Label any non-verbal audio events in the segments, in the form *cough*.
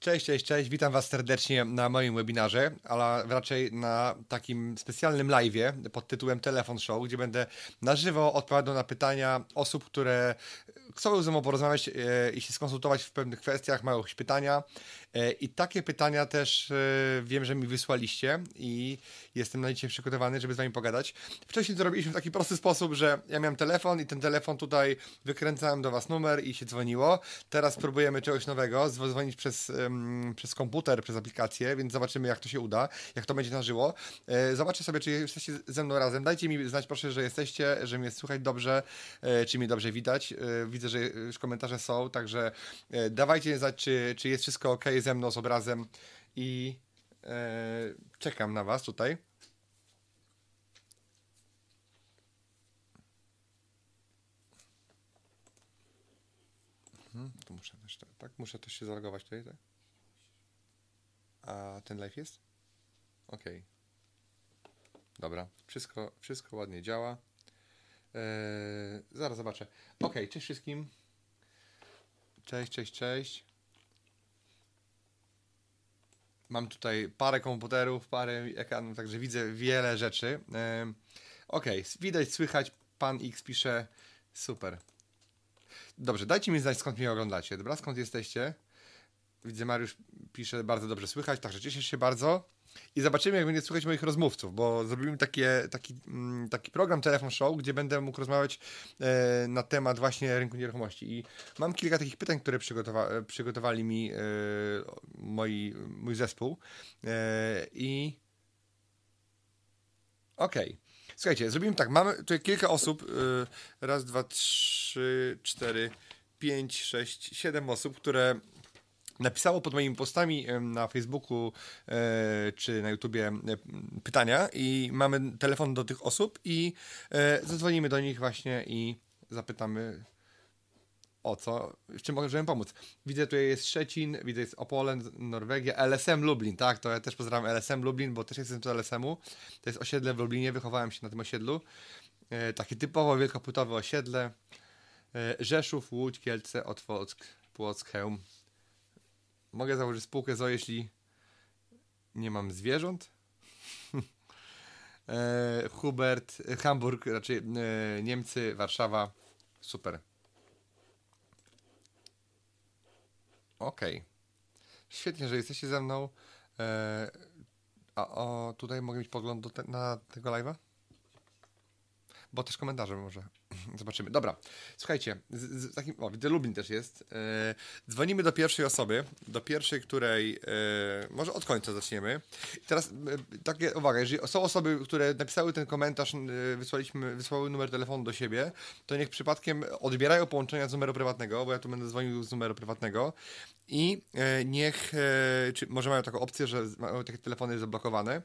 Cześć, cześć, cześć. Witam Was serdecznie na moim webinarze, ale raczej na takim specjalnym live'ie pod tytułem Telefon Show, gdzie będę na żywo odpowiadał na pytania osób, które chcą ze mną porozmawiać e, i się skonsultować w pewnych kwestiach, mają jakieś pytania. E, I takie pytania też e, wiem, że mi wysłaliście i jestem na dzisiaj przygotowany, żeby z Wami pogadać. Wcześniej to robiliśmy w taki prosty sposób, że ja miałem telefon i ten telefon tutaj wykręcałem do Was numer i się dzwoniło. Teraz próbujemy czegoś nowego, dzwonić przez przez komputer, przez aplikację, więc zobaczymy, jak to się uda, jak to będzie na żywo. E, zobaczcie sobie, czy jesteście ze mną razem. Dajcie mi znać, proszę, że jesteście, że mnie słychać dobrze, czy mnie dobrze widać. Widzę, że już komentarze są, także dawajcie znać, czy, czy jest wszystko ok ze mną, z obrazem i czekam na Was tutaj. Hmm, to muszę też, tak? Muszę też się zalogować tutaj, tak? A ten live jest? Ok. Dobra, wszystko, wszystko ładnie działa. Eee, zaraz zobaczę. Ok, cześć wszystkim. Cześć, cześć, cześć. Mam tutaj parę komputerów, parę ekranów, także widzę wiele rzeczy. Ok, widać, słychać. Pan X pisze. Super. Dobrze, dajcie mi znać, skąd mnie oglądacie. Dobra, skąd jesteście? Widzę, Mariusz pisze, bardzo dobrze słychać, także cieszę się bardzo. I zobaczymy, jak będzie słychać moich rozmówców, bo zrobimy takie, taki, mm, taki program Telefon Show, gdzie będę mógł rozmawiać e, na temat właśnie rynku nieruchomości. I mam kilka takich pytań, które przygotowa przygotowali mi e, moi, mój zespół. E, I okej. Okay. Słuchajcie, zrobimy tak. Mamy tutaj kilka osób. E, raz, dwa, trzy, cztery, pięć, sześć, siedem osób, które napisało pod moimi postami na Facebooku e, czy na YouTubie e, pytania i mamy telefon do tych osób i e, zadzwonimy do nich właśnie i zapytamy o co, w czym możemy pomóc. Widzę tutaj jest Szczecin, widzę jest Opole, Norwegia, LSM Lublin, tak, to ja też pozdrawiam LSM Lublin, bo też jestem z LSM-u. To jest osiedle w Lublinie, wychowałem się na tym osiedlu. takie typowo wielkopłytowe osiedle. Rzeszów, Łódź, Kielce, Otwock, Płock, Chełm. Mogę założyć spółkę ZO, jeśli nie mam zwierząt. *laughs* e, Hubert, Hamburg, raczej e, Niemcy, Warszawa. Super. Okej. Okay. Świetnie, że jesteście ze mną. E, a o, tutaj mogę mieć pogląd te, na tego live'a? Bo też komentarze może. Zobaczymy. Dobra, słuchajcie, z, z takim, o, Lublin też jest. E, dzwonimy do pierwszej osoby, do pierwszej, której, e, może od końca zaczniemy. I teraz e, takie, uwaga, jeżeli są osoby, które napisały ten komentarz, e, wysłaliśmy, wysłały numer telefonu do siebie, to niech przypadkiem odbierają połączenia z numeru prywatnego, bo ja tu będę dzwonił z numeru prywatnego i e, niech, e, czy może mają taką opcję, że mają takie telefony zablokowane,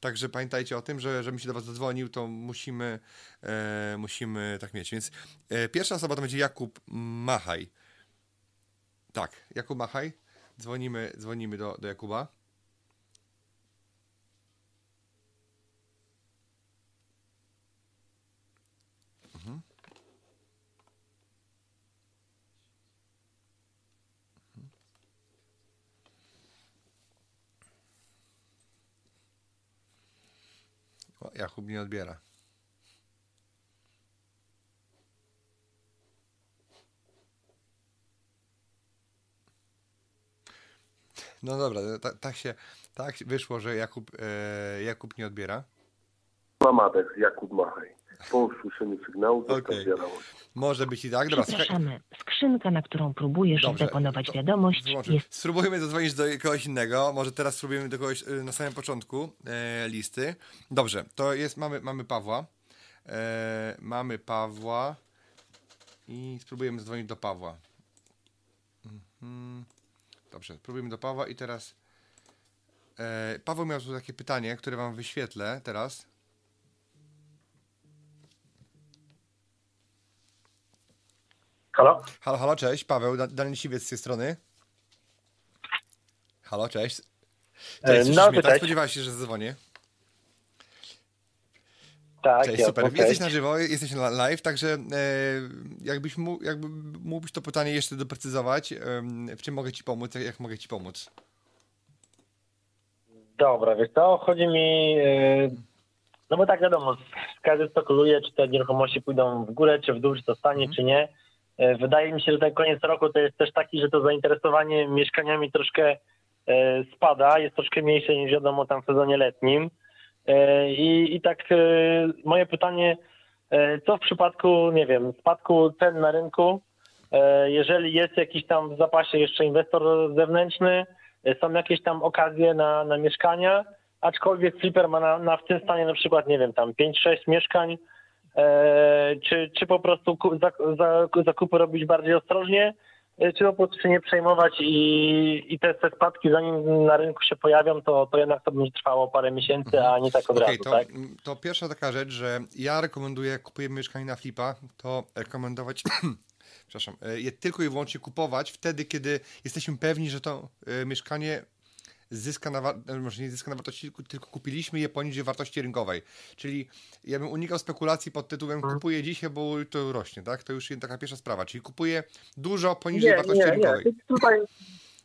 także pamiętajcie o tym, że żebym się do was zadzwonił, to musimy, musimy tak mieć. Więc e, pierwsza osoba to będzie Jakub Machaj. Tak, Jakub Machaj. Dzwonimy, dzwonimy do, do Jakuba. Mhm. Mhm. O, Jakub nie odbiera. No dobra, tak, tak się tak wyszło, że Jakub, e, Jakub nie odbiera. Mamadek, Jakub Machaj. Po usłyszeniu sygnału zostaw okay. wiadomość. Może być i tak. Dobra, Przepraszamy. Skrzynka, na którą próbujesz Dobrze, wiadomość jest... Spróbujmy zadzwonić do kogoś innego. Może teraz spróbujemy do kogoś e, na samym początku e, listy. Dobrze, to jest, mamy, mamy Pawła. E, mamy Pawła i spróbujemy zadzwonić do Pawła. Mhm. Dobrze, próbujemy do Pawła i teraz... E, Paweł miał tu takie pytanie, które wam wyświetlę teraz. Halo? Halo, halo, cześć. Paweł, Daniel Siwiec z tej strony. Halo, cześć. Cześć, no, mnie, tak? Spodziewałeś się, że zadzwonię? Tak, Cześć, super. Okay. Jesteś na żywo, jesteś na live, także e, jakbyś mógł, jakby mógłbyś to pytanie jeszcze doprecyzować, e, w czym mogę Ci pomóc, jak, jak mogę Ci pomóc? Dobra, wiesz co, chodzi mi, e, no bo tak wiadomo, każdy spekuluje, czy te nieruchomości pójdą w górę, czy w dół, czy to stanie, mm. czy nie. E, wydaje mi się, że ten koniec roku to jest też taki, że to zainteresowanie mieszkaniami troszkę e, spada, jest troszkę mniejsze niż wiadomo tam w sezonie letnim. E, I, i tak moje pytanie, co w przypadku, nie wiem, spadku cen na rynku, jeżeli jest jakiś tam w zapasie jeszcze inwestor zewnętrzny, są jakieś tam okazje na, na mieszkania, aczkolwiek Flipper ma na, na w tym stanie na przykład, nie wiem, tam 5-6 mieszkań, E, czy, czy po prostu zakupy robić bardziej ostrożnie, e, czy po prostu się nie przejmować i, i te, te spadki zanim na rynku się pojawią, to, to jednak to będzie trwało parę miesięcy, a nie tak od okay, razu. To, tak? to pierwsza taka rzecz, że ja rekomenduję, jak kupujemy mieszkanie na flipa, to rekomendować *clears throat* przepraszam, e, je tylko i wyłącznie kupować wtedy, kiedy jesteśmy pewni, że to mieszkanie zyska na, e, może nie zyska na wartości, tylko kupiliśmy je poniżej wartości rynkowej. Czyli ja bym unikał spekulacji pod tytułem mhm. kupuję dzisiaj, bo to rośnie, tak? To już jest taka pierwsza sprawa. Czyli kupuję dużo poniżej nie, wartości nie, rynkowej. Nie. Tutaj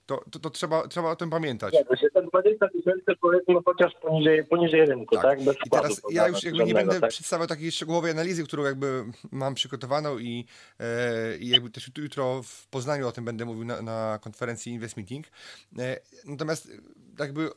to, to, to, trzeba, trzeba o tym pamiętać. Nie, to się ten 20 tysięcy powiedzmy chociaż poniżej, poniżej rynku, tak? tak? Bez I teraz ja już jakby nie będę tak? przedstawiał takiej szczegółowej analizy, którą jakby mam przygotowaną i, e, i jakby też jutro w Poznaniu o tym będę mówił na, na konferencji Invest Meeting. E, natomiast jakby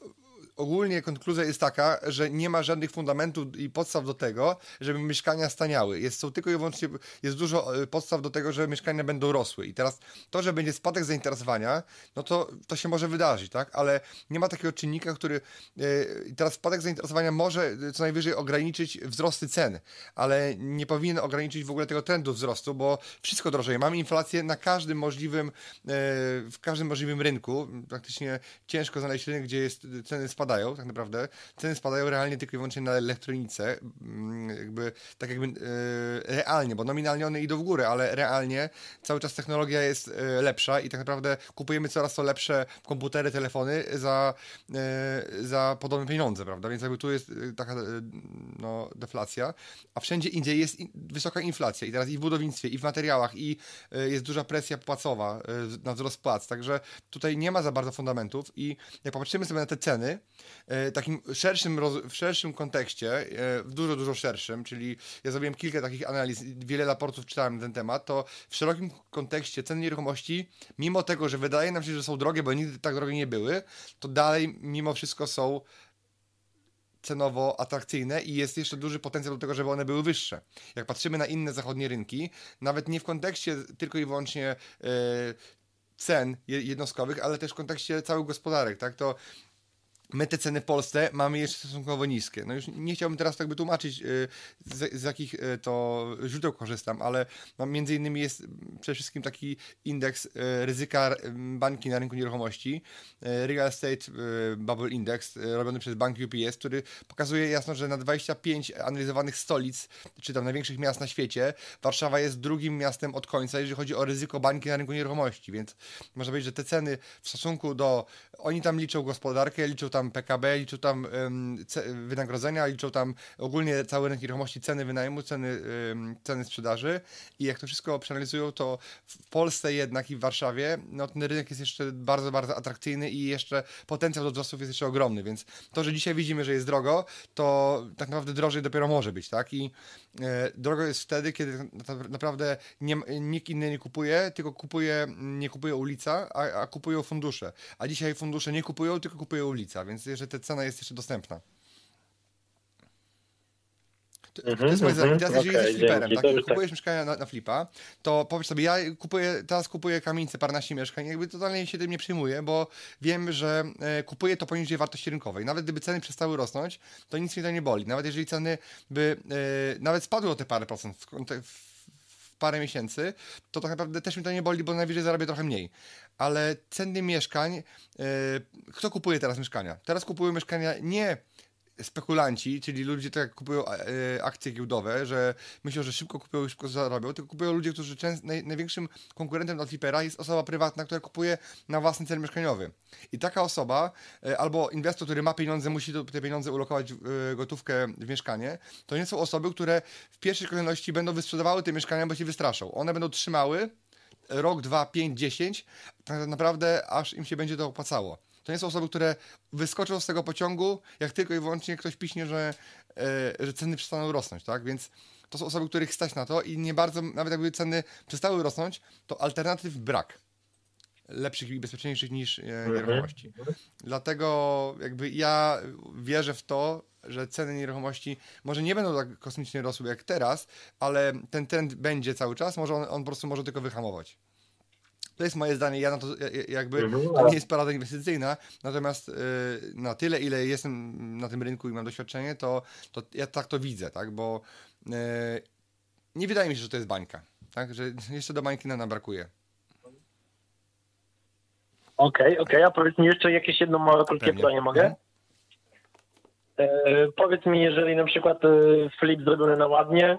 ogólnie konkluzja jest taka, że nie ma żadnych fundamentów i podstaw do tego, żeby mieszkania staniały. Jest, są tylko i wyłącznie, jest dużo e, podstaw do tego, że mieszkania będą rosły. I teraz to, że będzie spadek zainteresowania, no to, to się może wydarzyć, tak? Ale nie ma takiego czynnika, który yy, teraz spadek zainteresowania może co najwyżej ograniczyć wzrosty cen, ale nie powinien ograniczyć w ogóle tego trendu wzrostu, bo wszystko drożeje. Mamy inflację na każdym możliwym, yy, w każdym możliwym rynku. Praktycznie ciężko znaleźć rynek, gdzie jest, ceny spadają spadają, tak naprawdę. Ceny spadają realnie tylko i wyłącznie na elektronice, mm, jakby tak jakby e, realnie, bo nominalnie one idą w górę, ale realnie cały czas technologia jest e, lepsza i tak naprawdę kupujemy coraz to lepsze komputery, telefony za, e, za podobne pieniądze, prawda? Więc jakby tu jest taka no, deflacja, a wszędzie indziej jest wysoka inflacja i teraz i w budownictwie, i w materiałach, i jest duża presja płacowa na wzrost płac, także tutaj nie ma za bardzo fundamentów i jak popatrzymy sobie na te ceny, E, takim szerszym, w szerszym kontekście, e, w dużo, dużo szerszym, czyli ja zrobiłem kilka takich analiz, wiele raportów czytałem na ten temat, to w szerokim kontekście ceny nieruchomości, mimo tego, że wydaje nam się, że są drogie, bo nigdy tak drogie nie były, to dalej mimo wszystko są cenowo atrakcyjne i jest jeszcze duży potencjał do tego, żeby one były wyższe. Jak patrzymy na inne zachodnie rynki, nawet nie w kontekście tylko i wyłącznie yy, cen jednostkowych, ale też w kontekście całych gospodarek, tak, to my te ceny w Polsce mamy jeszcze stosunkowo niskie. No już nie chciałbym teraz tak by tłumaczyć, y, z, z jakich y, to źródeł korzystam, ale no między innymi jest przede wszystkim taki indeks y, ryzyka banki na rynku nieruchomości, Real Estate Bubble Index, robiony przez bank UPS, który pokazuje jasno, że na 25 analizowanych stolic, czy tam największych miast na świecie, Warszawa jest drugim miastem od końca, jeżeli chodzi o ryzyko bańki na rynku nieruchomości, więc można powiedzieć, że te ceny w stosunku do, oni tam liczą gospodarkę, liczą tam PKB, liczą tam wynagrodzenia, liczą tam ogólnie cały rynek nieruchomości, ceny wynajmu, ceny, ceny sprzedaży i jak to wszystko przeanalizują, to w Polsce jednak i w Warszawie, no ten rynek jest jeszcze bardzo, bardzo atrakcyjny i jeszcze potencjał do wzrostów jest jeszcze ogromny, więc to, że dzisiaj widzimy, że jest drogo, to tak naprawdę drożej dopiero może być, tak? I e, drogo jest wtedy, kiedy naprawdę nie, nikt inny nie kupuje, tylko kupuje, nie kupuje ulica, a, a kupują fundusze. A dzisiaj fundusze nie kupują, tylko kupują ulica, więc że ta cena jest jeszcze dostępna. To, to jest moje zdanie. Teraz jeżeli okay, jesteś fliperem, tak, kupujesz tak. mieszkania na, na, flipa, to powiedz sobie, ja kupuję, teraz kupuję kamienicę parnaście mieszkań, jakby totalnie się tym nie przyjmuję, bo wiem, że e, kupuję to poniżej wartości rynkowej. Nawet gdyby ceny przestały rosnąć, to nic mnie to nie boli. Nawet jeżeli ceny by e, nawet spadły o te parę procent w, w parę miesięcy, to tak naprawdę też mi to nie boli, bo najwyżej zarabię trochę mniej. Ale ceny mieszkań, yy, kto kupuje teraz mieszkania? Teraz kupują mieszkania nie spekulanci, czyli ludzie tak kupują e, akcje giełdowe, że myślą, że szybko kupują i szybko zarobią, tylko kupują ludzie, którzy częst, naj, największym konkurentem dla flipera jest osoba prywatna, która kupuje na własny cel mieszkaniowy. I taka osoba, e, albo inwestor, który ma pieniądze, musi te pieniądze ulokować e, gotówkę w mieszkanie, to nie są osoby, które w pierwszej kolejności będą wysprzedawały te mieszkania, bo się wystraszą. One będą trzymały rok, dwa, pięć, dziesięć, tak naprawdę aż im się będzie to opłacało. To nie są osoby, które wyskoczą z tego pociągu, jak tylko i wyłącznie ktoś piśnie, że, e, że ceny przestaną rosnąć, tak? Więc to są osoby, których stać na to i nie bardzo, nawet jakby ceny przestały rosnąć, to alternatyw brak. Lepszych i bezpieczniejszych niż e, mhm. nieruchomości. Dlatego jakby ja wierzę w to, że ceny nieruchomości może nie będą tak kosmicznie rosły jak teraz, ale ten trend będzie cały czas, może on, on po prostu może tylko wyhamować. To jest moje zdanie, ja na to jakby, mhm, to nie jest porada inwestycyjna, natomiast y, na tyle, ile jestem na tym rynku i mam doświadczenie, to, to ja tak to widzę, tak, bo y, nie wydaje mi się, że to jest bańka, tak, że jeszcze do bańki nam brakuje. Okej, okay, okej, okay. a powiedz mi jeszcze jakieś jedno małe krótkie pytanie mogę? E, powiedz mi, jeżeli na przykład e, flip zrobiony na ładnie,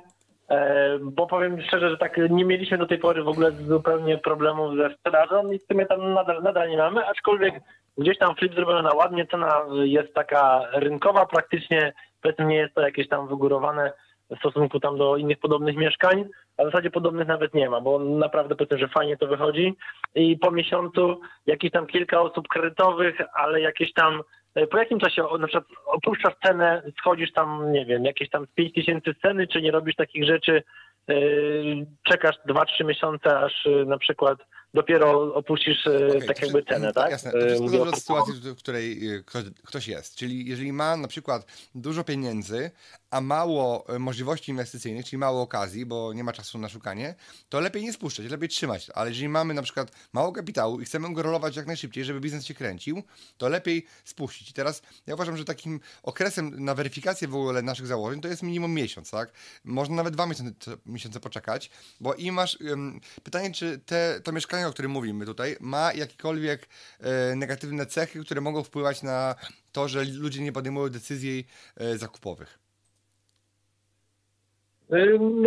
E, bo powiem szczerze, że tak nie mieliśmy do tej pory w ogóle zupełnie problemów ze sprzedażą i w sumie tam nadal, nadal nie mamy, aczkolwiek gdzieś tam flip zrobiony na ładnie, cena jest taka rynkowa praktycznie, powiedzmy nie jest to jakieś tam wygórowane w stosunku tam do innych podobnych mieszkań, a w zasadzie podobnych nawet nie ma, bo naprawdę powiedzmy, że fajnie to wychodzi i po miesiącu jakieś tam kilka osób kredytowych, ale jakieś tam E, po jakim czasie na przykład opuszczasz cenę, schodzisz tam, nie wiem, jakieś tam 5 tysięcy ceny, czy nie robisz takich rzeczy, e, czekasz 2-3 miesiące, aż e, na przykład dopiero opuścisz okay, tak jakby cenę, tak? Jasne, to wszystko zależy od sytuacji, w której ktoś jest. Czyli jeżeli ma na przykład dużo pieniędzy, a mało możliwości inwestycyjnych, czyli mało okazji, bo nie ma czasu na szukanie, to lepiej nie spuszczać, lepiej trzymać. Ale jeżeli mamy na przykład mało kapitału i chcemy go rolować jak najszybciej, żeby biznes się kręcił, to lepiej spuścić. I teraz ja uważam, że takim okresem na weryfikację w ogóle naszych założeń to jest minimum miesiąc, tak? Można nawet dwa miesiące, miesiące poczekać, bo i masz um, pytanie, czy te, to mieszkanie, o którym mówimy tutaj, ma jakiekolwiek e, negatywne cechy, które mogą wpływać na to, że ludzie nie podejmują decyzji e, zakupowych.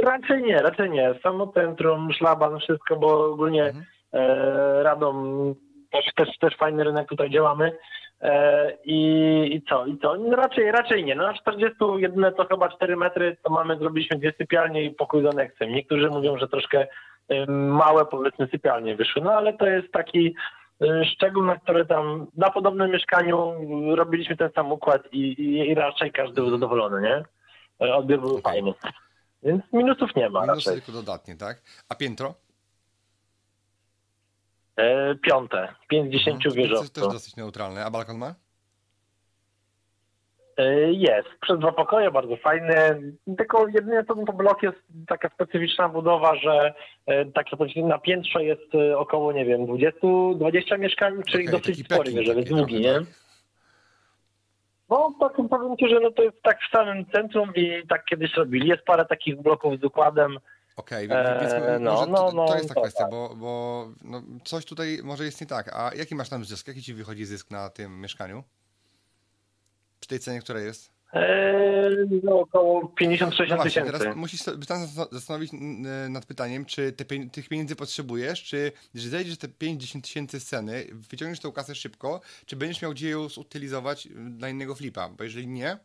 Raczej nie, raczej nie. Samo centrum, szlaban, wszystko, bo ogólnie mhm. e, Radom też, też, też fajny rynek tutaj działamy. E, i, I co? I co? No raczej, raczej nie. No na 40 jedyne to chyba 4 metry, to mamy, zrobiliśmy dwie sypialnie i pokój z aneksem. Niektórzy mówią, że troszkę małe powiedzmy sypialnie wyszły, no ale to jest taki e, szczegół, na który tam na podobnym mieszkaniu robiliśmy ten sam układ i, i, i raczej każdy był zadowolony, nie? Odbiór był fajny. Więc minusów nie ma. Minusy raczej. tylko dodatnie, tak? A piętro? E, piąte. 50 mhm. wieżowców. To jest dosyć neutralne. A balkon ma? E, jest. Przez dwa pokoje, bardzo fajny. Tylko jedynie to, to blok jest taka specyficzna budowa, że e, takie na piętrze jest e, około, nie wiem, 20, 20 mieszkań, czyli okay, dosyć spory, wieżowiec długi, nie? No, tak powiem Ci, że no to jest tak w samym centrum i tak kiedyś robili. Jest parę takich bloków z układem. Okej, okay, więc eee, no, no, no, to jest ta to kwestia, tak. bo, bo no, coś tutaj może jest nie tak. A jaki masz tam zysk? Jaki ci wychodzi zysk na tym mieszkaniu? Tej cenie, która jest? Eee, no, około 50-60 no tysięcy. Teraz musisz się zastanowić nad pytaniem, czy te, tych pieniędzy potrzebujesz, czy jeżeli zejdziesz te 5-10 tysięcy z ceny, wyciągniesz tę kasę szybko, czy będziesz miał gdzie ją zutylizować dla innego flipa? Bo jeżeli nie,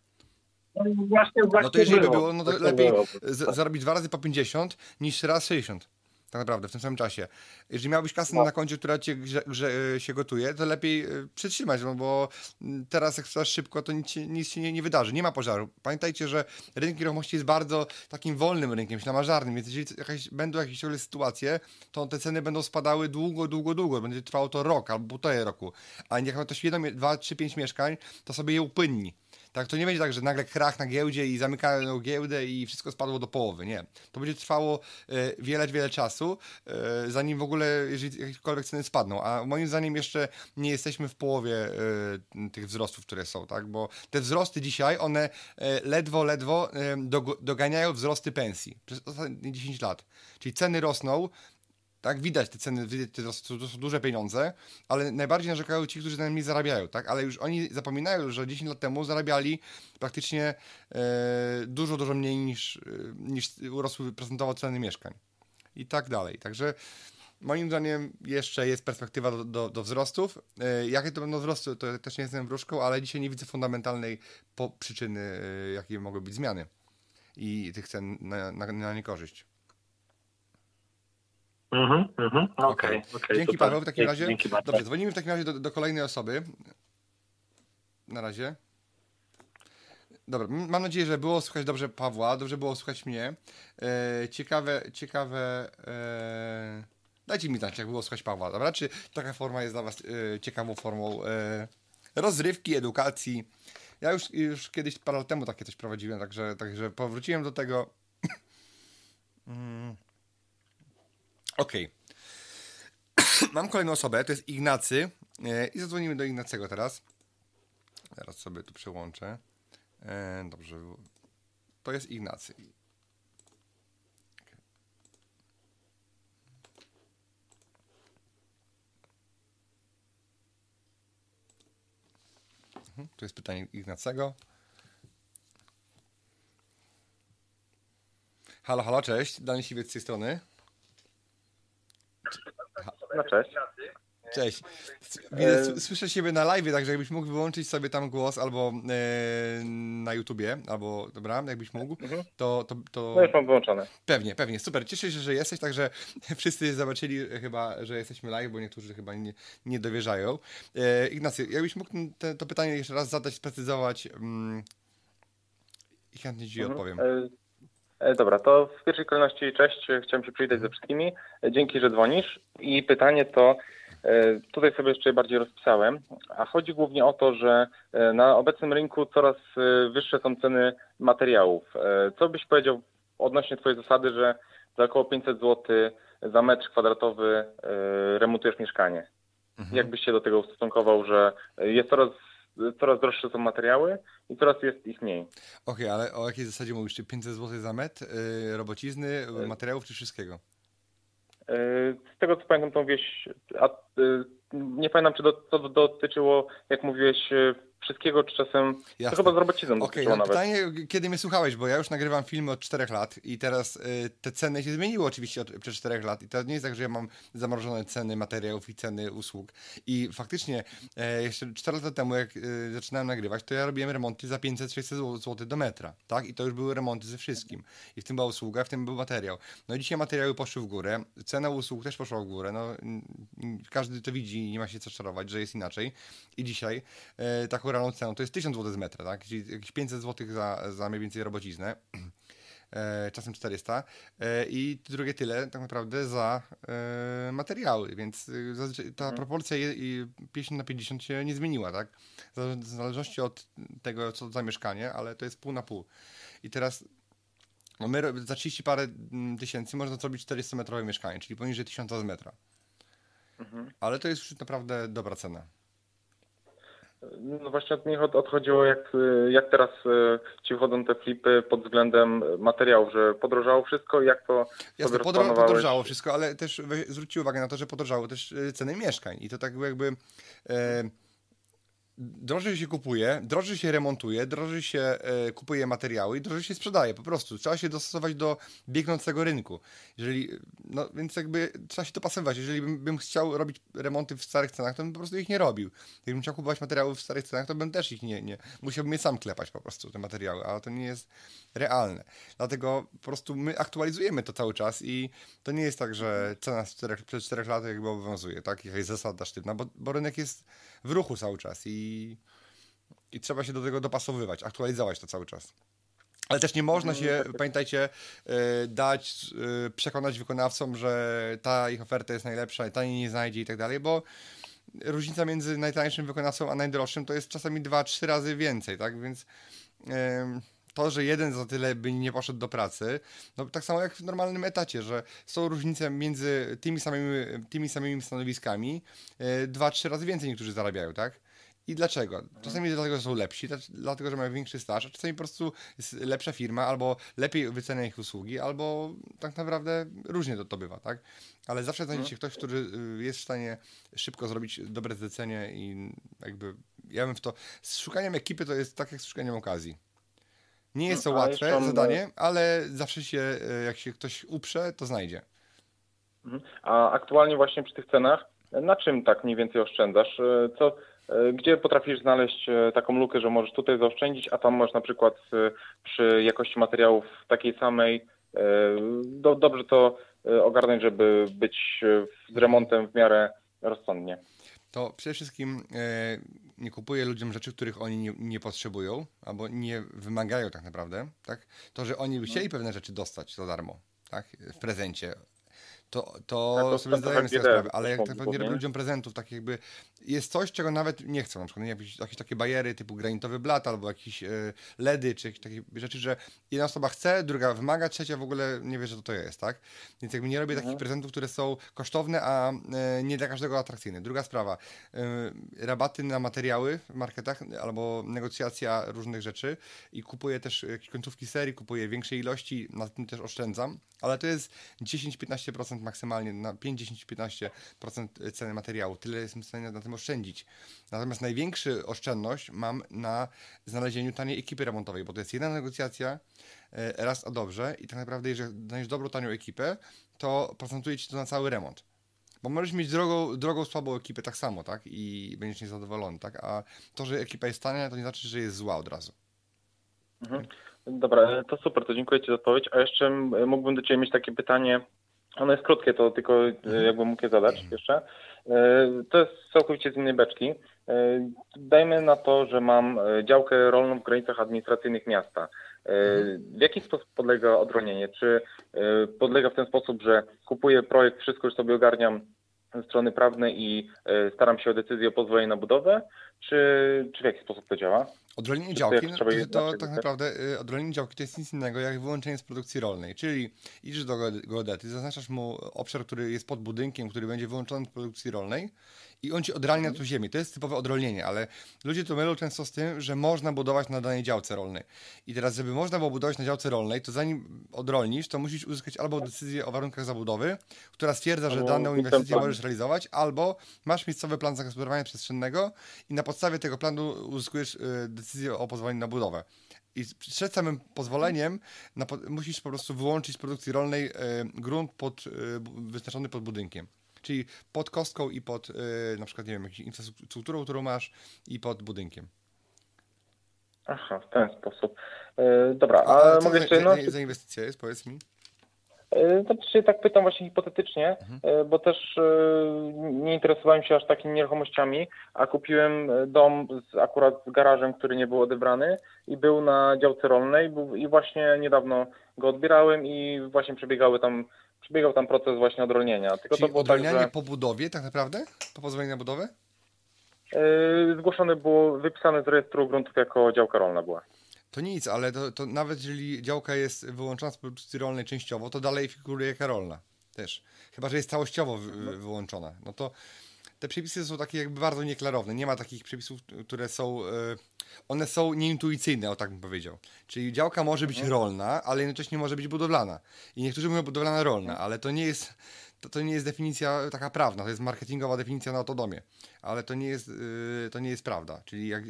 no, właśnie, właśnie no to jeżeli by było, no to lepiej zarobić dwa razy po 50 niż raz 60 tak naprawdę w tym samym czasie. Jeżeli miałbyś kasę no. na koncie, która cię grze, grze, się gotuje, to lepiej e, przytrzymać, no bo teraz jak chcesz szybko, to nic, nic się nie, nie, wydarzy, nie ma pożaru. Pamiętajcie, że rynek nieruchomości jest bardzo takim wolnym rynkiem, ślamażarnym, więc jeżeli jakaś, będą jakieś sytuacje, to te ceny będą spadały długo, długo, długo. Będzie trwało to rok albo półtorej roku. A jak ktoś jedno, dwa, trzy, pięć mieszkań, to sobie je upłynni Tak, to nie będzie tak, że nagle krach na giełdzie i zamykają giełdę i wszystko spadło do połowy. Nie. To będzie trwało e, wiele, wiele czasu, e, zanim w ogóle, jeżeli jakiekolwiek ceny spadną. A moim zdaniem jeszcze nie jesteśmy w połowie e, tych wzrostów, które są, tak? Bo te wzrosty dzisiaj, one ledwo, ledwo doganiają wzrosty pensji przez ostatnie 10 lat. Czyli ceny rosną, tak, widać te ceny, to są, duże pieniądze, ale najbardziej narzekają ci, którzy na tym nie zarabiają, tak? Ale już oni zapominają, że 10 lat temu zarabiali praktycznie e, dużo, dużo mniej niż, e, niż urosły procentowo ceny mieszkań. I tak dalej. Także moim zdaniem jeszcze jest perspektywa do, do, do wzrostów. E, jakie to będą wzrosty, to też nie jestem wróżką, ale dzisiaj nie widzę fundamentalnej przyczyny, e, jakie mogą być zmiany i tych cen na, na, na niekorzyść. Mhm, mhm. Okej, okay, okay, Dzięki super. Paweł w takim razie. Dzięki Dobrze, dzwonimy w takim razie do, do kolejnej osoby. Na razie. Dobra, mam nadzieję, że było słuchać dobrze Pawła, dobrze było słuchać mnie. E, ciekawe, ciekawe. E, dajcie mi znać, jak było słuchać Pawła, dobra? Czy taka forma jest dla Was e, ciekawą formą e, rozrywki, edukacji? Ja już, już kiedyś parę lat temu takie coś prowadziłem, także, także powróciłem do tego. *coughs* mm. Okej. Okay. *clears throat* Mam kolejną osobę, to jest Ignacy. E, I zadzwonimy do Ignacego teraz. Teraz sobie tu przełączę. E, dobrze. To jest Ignacy. Mhm, tu jest pytanie Ignacego. Halo, halo, cześć. Daniel Siwiec z tej strony. No cześć. Cześć. Widzę, słyszę siebie na live, także jakbyś mógł wyłączyć sobie tam głos albo e, na YouTubie, albo dobra, jakbyś mógł, mhm. to, to, to... No już mam wyłączone. Pewnie, pewnie. Super. Cieszę się, że jesteś, także *laughs* wszyscy zobaczyli chyba, że jesteśmy live, bo niektórzy chyba nie, nie dowierzają. E, Ignacy, jakbyś mógł te, to pytanie jeszcze raz zadać, sprecyzować mm, i chętnie Ci mhm. odpowiem. E dobra, to w pierwszej kolejności cześć, chciałem się przywitać ze wszystkimi. E, dzięki, że dzwonisz. I pytanie to, e, tutaj sobie jeszcze bardziej rozpisałem, a chodzi głównie o to, że na obecnym rynku coraz wyższe są ceny materiałów. Co byś powiedział odnośnie Twojej zasady, że za około 500 zł za metr kwadratowy remontujesz mieszkanie? Mhm. Jak byś się do tego ustosunkował, że jest coraz coraz droższe są materiały i coraz jest ich mniej. Okej, okay, ale o jakiej zasadzie mówisz? Czy 500 zł za metr yy, robocizny, yy, materiałów czy wszystkiego? Yy, z tego co pamiętam, tą wieś, a, yy, nie pamiętam czy do, to dotyczyło, jak mówiłeś, wszystkiego, czy czasem Jasne. to chyba z robocizną Okej, okay, no pytanie, kiedy mnie słuchałeś, bo ja już nagrywam filmy od 4 lat i teraz y, te ceny się zmieniły oczywiście od, przez 4 lat i to nie jest tak, że ja mam zamrożone ceny materiałów i ceny usług i faktycznie e, jeszcze 4 lata temu, jak y, zaczynałem nagrywać, to ja robiłem remonty za 500-600 zł do metra, tak? I to już były remonty ze wszystkim. I w tym była usługa, w tym był materiał. No i dzisiaj materiały poszły w górę, cena usług też poszła w górę, no każdy to widzi i nie ma się co czarować, że jest inaczej. I dzisiaj e, taką realną ceną to jest 1000 zł z metra, tak? Czyli jakieś 500 zł za, za mniej więcej robociznę. *clears throat* E, czasem 400 e, i drugie tyle tak naprawdę za e, materiały, więc y, ta mhm. proporcja i 50 na 50 się nie zmieniła, tak? W zależności od tego, co za mieszkanie, ale to jest pół na pół. I teraz no my za 30 parę mm, tysięcy można zrobić 400 metrowe mieszkanie, czyli poniżej 1000 z metra. Mhm. Ale to jest już naprawdę dobra cena. No właśnie od nich odchodziło, jak, jak teraz e, ci wchodzą te flipy pod względem materiałów, że podrożało wszystko jak to Jasne, podro podrożało wszystko, ale też zwróćcie uwagę na to, że podrożało też e, ceny mieszkań. I to tak jakby... E, drożej się kupuje, drożej się remontuje, drożej się e, kupuje materiały i drożej się sprzedaje po prostu. Trzeba się dostosować do biegnącego rynku. Jeżeli, no więc jakby trzeba się dopasować. Jeżeli bym, bym chciał robić remonty w starych cenach, to bym po prostu ich nie robił. Jakbym chciał kupować materiały w starych cenach, to bym też ich nie, nie musiałbym je sam klepać po prostu, te materiały, ale to nie jest realne. Dlatego po prostu my aktualizujemy to cały czas i to nie jest tak, że cena z czterech, przez 4 lat jakby obowiązuje, tak? Jakaś zasada sztywna, bo, bo rynek jest w ruchu cały czas i, i trzeba się do tego dopasowywać, aktualizować to cały czas. Ale też nie można się, mm, tak. pamiętajcie, e, dać, e, przekonać wykonawcom, że ta ich oferta jest najlepsza i ta nie znajdzie i tak dalej, bo różnica między najtańszym wykonawcą a najdroższym to jest czasami 2-3 razy więcej, tak? Więc to, że jeden za tyle by nie poszedł do pracy, no tak samo jak w normalnym etacie, że są różnice między tymi samymi, tymi samymi stanowiskami, e, dwa, trzy razy więcej niektórzy zarabiają, tak? I dlaczego? Czasami dlatego, że są lepsi, dlatego, że mają większy staż, a czasami po prostu jest lepsza firma, albo lepiej wycenia ich usługi, albo tak naprawdę różnie to, to bywa, tak? Ale zawsze znajdzie się ktoś, który y, jest w stanie szybko zrobić dobre zlecenie i jakby ja bym w to... Z szukaniem ekipy to jest tak jak z szukaniem okazji. Nie jest to łatwe zadanie, ale zawsze się, e, jak się ktoś uprze, to znajdzie. Mhm. A aktualnie właśnie przy tych cenach, na czym tak mniej więcej oszczędzasz? E, co, e, gdzie potrafisz znaleźć taką lukę, że możesz tutaj zaoszczędzić, a tam możesz na przykład przy jakości materiałów takiej samej do, dobrze to ogarnąć, żeby być z remontem w miarę rozsądnie? To przede wszystkim nie kupuję ludziom rzeczy, których oni nie, nie, potrzebują albo nie wymagają tak naprawdę, tak? To, że oni by chcieli pewne rzeczy dostać za darmo, tak? W prezencie, to, to, to sobie zdajemy sobie sprawę, ale jak tak nie robię ludziom prezentów, tak jakby jest coś, czego nawet nie chcą, na przykład jakieś, jakieś takie bariery typu granitowy blat albo jakieś y, LEDy, czy jakieś takie rzeczy, że jedna osoba chce, druga wymaga, trzecia w ogóle nie wie, że to to jest, tak? Więc jakby nie robię mhm. takich prezentów, które są kosztowne, a y, nie dla każdego atrakcyjne. Druga sprawa, y, rabaty na materiały w marketach albo negocjacja różnych rzeczy i kupuję też jakieś końcówki serii, kupuję większej ilości, na tym też oszczędzam, ale to jest 10-15% maksymalnie, na 5, 10, 15% ceny materiału. Tyle jestem w stanie na tym oszczędzić. Natomiast największy oszczędność mam na znalezieniu taniej ekipy remontowej, bo to jest jedna negocjacja, e, raz a dobrze i tak naprawdę jeżeli znajdziesz dobrą, tanią ekipę, to procentuje ci to na cały remont. Bo możesz mieć drogą, drogą, słabą ekipę tak samo, tak? I będziesz niezadowolony, tak? A to, że ekipa jest tania, to nie znaczy, że jest zła od razu. Mhm. Dobra, to super, to dziękuję Ci za odpowiedź. A jeszcze mógłbym do Ciebie mieć takie pytanie ono jest krótkie, to tylko e, mhm. jakbym mógł je zadać jeszcze. E, to jest całkowicie z innej beczki. E, dajmy na to, że mam działkę rolną w granicach administracyjnych miasta. Mhm. W jaki sposób podlega odronienie? Czy podlega w ten sposób, że kupuję projekt, wszystko już sobie ogarniam strony prawnej i staram się o decyzję o pozwoleniu na budowę, czy, czy w jaki sposób to działa? Odrolenie działki, no, to, tak naprawdę y, odrolenie działki to jest nic innego jak wyłączenie z produkcji rolnej, czyli idziesz do geodety, zaznaczasz mu obszar, który jest pod budynkiem, który będzie wyłączony z produkcji rolnej i on ci odralnia tu ziemię. To jest typowe odrolnienie, ale ludzie to mylą często z tym, że można budować na danej działce rolnej. I teraz, żeby można było budować na działce rolnej, to zanim odrolnisz, to musisz uzyskać albo decyzję o warunkach zabudowy, która stwierdza, że daną inwestycję możesz realizować, albo masz miejscowy plan zagospodarowania przestrzennego i na podstawie tego planu uzyskujesz y, decyzję o pozwoleniu na budowę. I przed samym pozwoleniem na, musisz po prostu wyłączyć z produkcji rolnej y, grunt pod, y, wyznaczony pod budynkiem. Czyli pod kostką i pod na przykład, nie wiem, jakąś infrastrukturą, którą masz i pod budynkiem. Aha, w ten sposób. dobra, a, a mogę jeszcze... No... Za inwestycja jest, powiedz mi. Znaczy tak pytam właśnie hipotetycznie, mhm. E, bo też e, nie interesowałem się aż takimi nieruchomościami, a kupiłem dom z, akurat z garażem, który nie był odebrany i był na działce rolnej i właśnie niedawno go odbierałem i właśnie przebiegały tam, przebiegał tam proces właśnie odrolnienia. Tylko Czyli to było odrolnianie tak, że... po budowie tak naprawdę? Po pozwoleniu na budowę? Zgłoszone było, wypisane z rejestru gruntów jako działka rolna była. To nic, ale to, to nawet jeżeli działka jest wyłączona z produkcji rolnej częściowo, to dalej figuruje jaka rolna też. Chyba, że jest całościowo wy, wyłączona. No to te przepisy są takie jakby bardzo nieklarowne. Nie ma takich przepisów, które są. Yy, one są nieintuicyjne, o tak bym powiedział. Czyli działka może być mhm. rolna, ale jednocześnie może być budowlana. I niektórzy mówią budowlana rolna, mhm. ale to nie jest. To, to nie jest definicja taka prawna, to jest marketingowa definicja na autodomie, ale to nie jest, yy, to nie jest prawda. Czyli jak,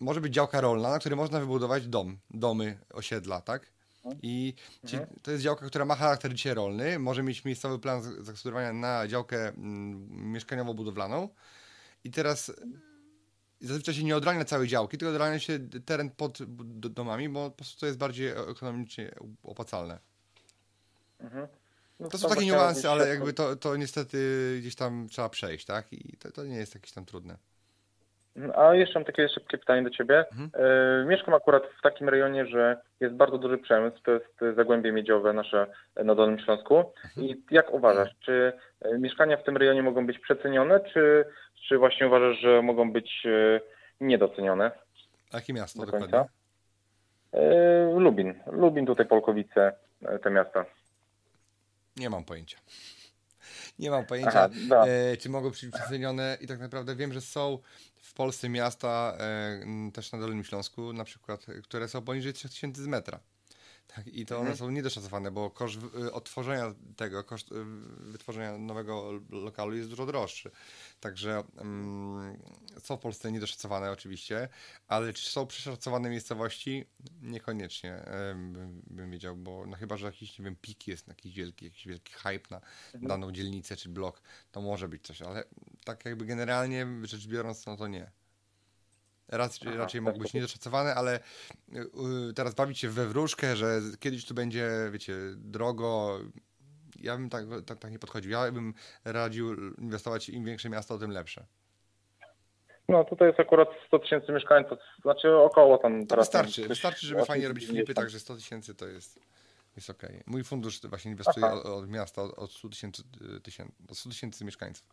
może być działka rolna, na której można wybudować dom, domy, osiedla, tak? I mhm. to jest działka, która ma charakter dzisiaj rolny, może mieć miejscowy plan zagospodarowania na działkę mm, mieszkaniowo-budowlaną. I teraz zazwyczaj się nie odrania całej działki, tylko odrania się teren pod domami, bo po prostu to jest bardziej ekonomicznie opłacalne. Mhm. No to, to są takie niuanse, ale jakby to, to niestety gdzieś tam trzeba przejść, tak? I to, to nie jest jakieś tam trudne. A jeszcze mam takie szybkie pytanie do Ciebie. Mhm. E, mieszkam akurat w takim rejonie, że jest bardzo duży przemysł, to jest Zagłębie Miedziowe nasze na Dolnym Śląsku. Mhm. I jak uważasz, czy e, mieszkania w tym rejonie mogą być przecenione, czy, czy właśnie uważasz, że mogą być e, niedocenione? Jakie miasto do dokładnie? E, Lubin. Lubin, tutaj Polkowice, te miasta. Nie mam pojęcia. *laughs* Nie mam pojęcia, Aha, e, czy mogą być przecenione i tak naprawdę wiem, że są w Polsce miasta, e, też na Dolnym Śląsku na przykład, które są poniżej 3000 z metra. Tak, I to one mhm. są niedoszacowane, bo koszt y, odtworzenia tego, koszt y, wytworzenia nowego lokalu jest dużo droższy. Także um, są w Polsce niedoszacowane oczywiście, ale czy są przeszacowane miejscowości? Niekoniecznie um, bym, bym wiedział, bo no chyba, że jakiś, nie wiem, pik jest, jakiś wielki, jakiś wielki hype na mhm. daną dzielnicę czy blok, to może być coś, ale tak jakby generalnie rzecz biorąc, no to nie. Raczej, Aha, raczej mogą być niedoszacowane, ale y, y, teraz bawić się we wróżkę, że kiedyś tu będzie, wiecie, drogo. Ja bym tak, tak, tak nie podchodził. Ja bym radził inwestować im większe miasto, tym lepsze. No tutaj jest akurat 100 tysięcy mieszkańców, znaczy około tam teraz. Wystarczy, tam wystarczy żeby fajnie robić flipy, także 100 tysięcy to jest, jest ok. Mój fundusz właśnie inwestuje od, od, miasta od 100 tysięcy, od 100 tysięcy mieszkańców.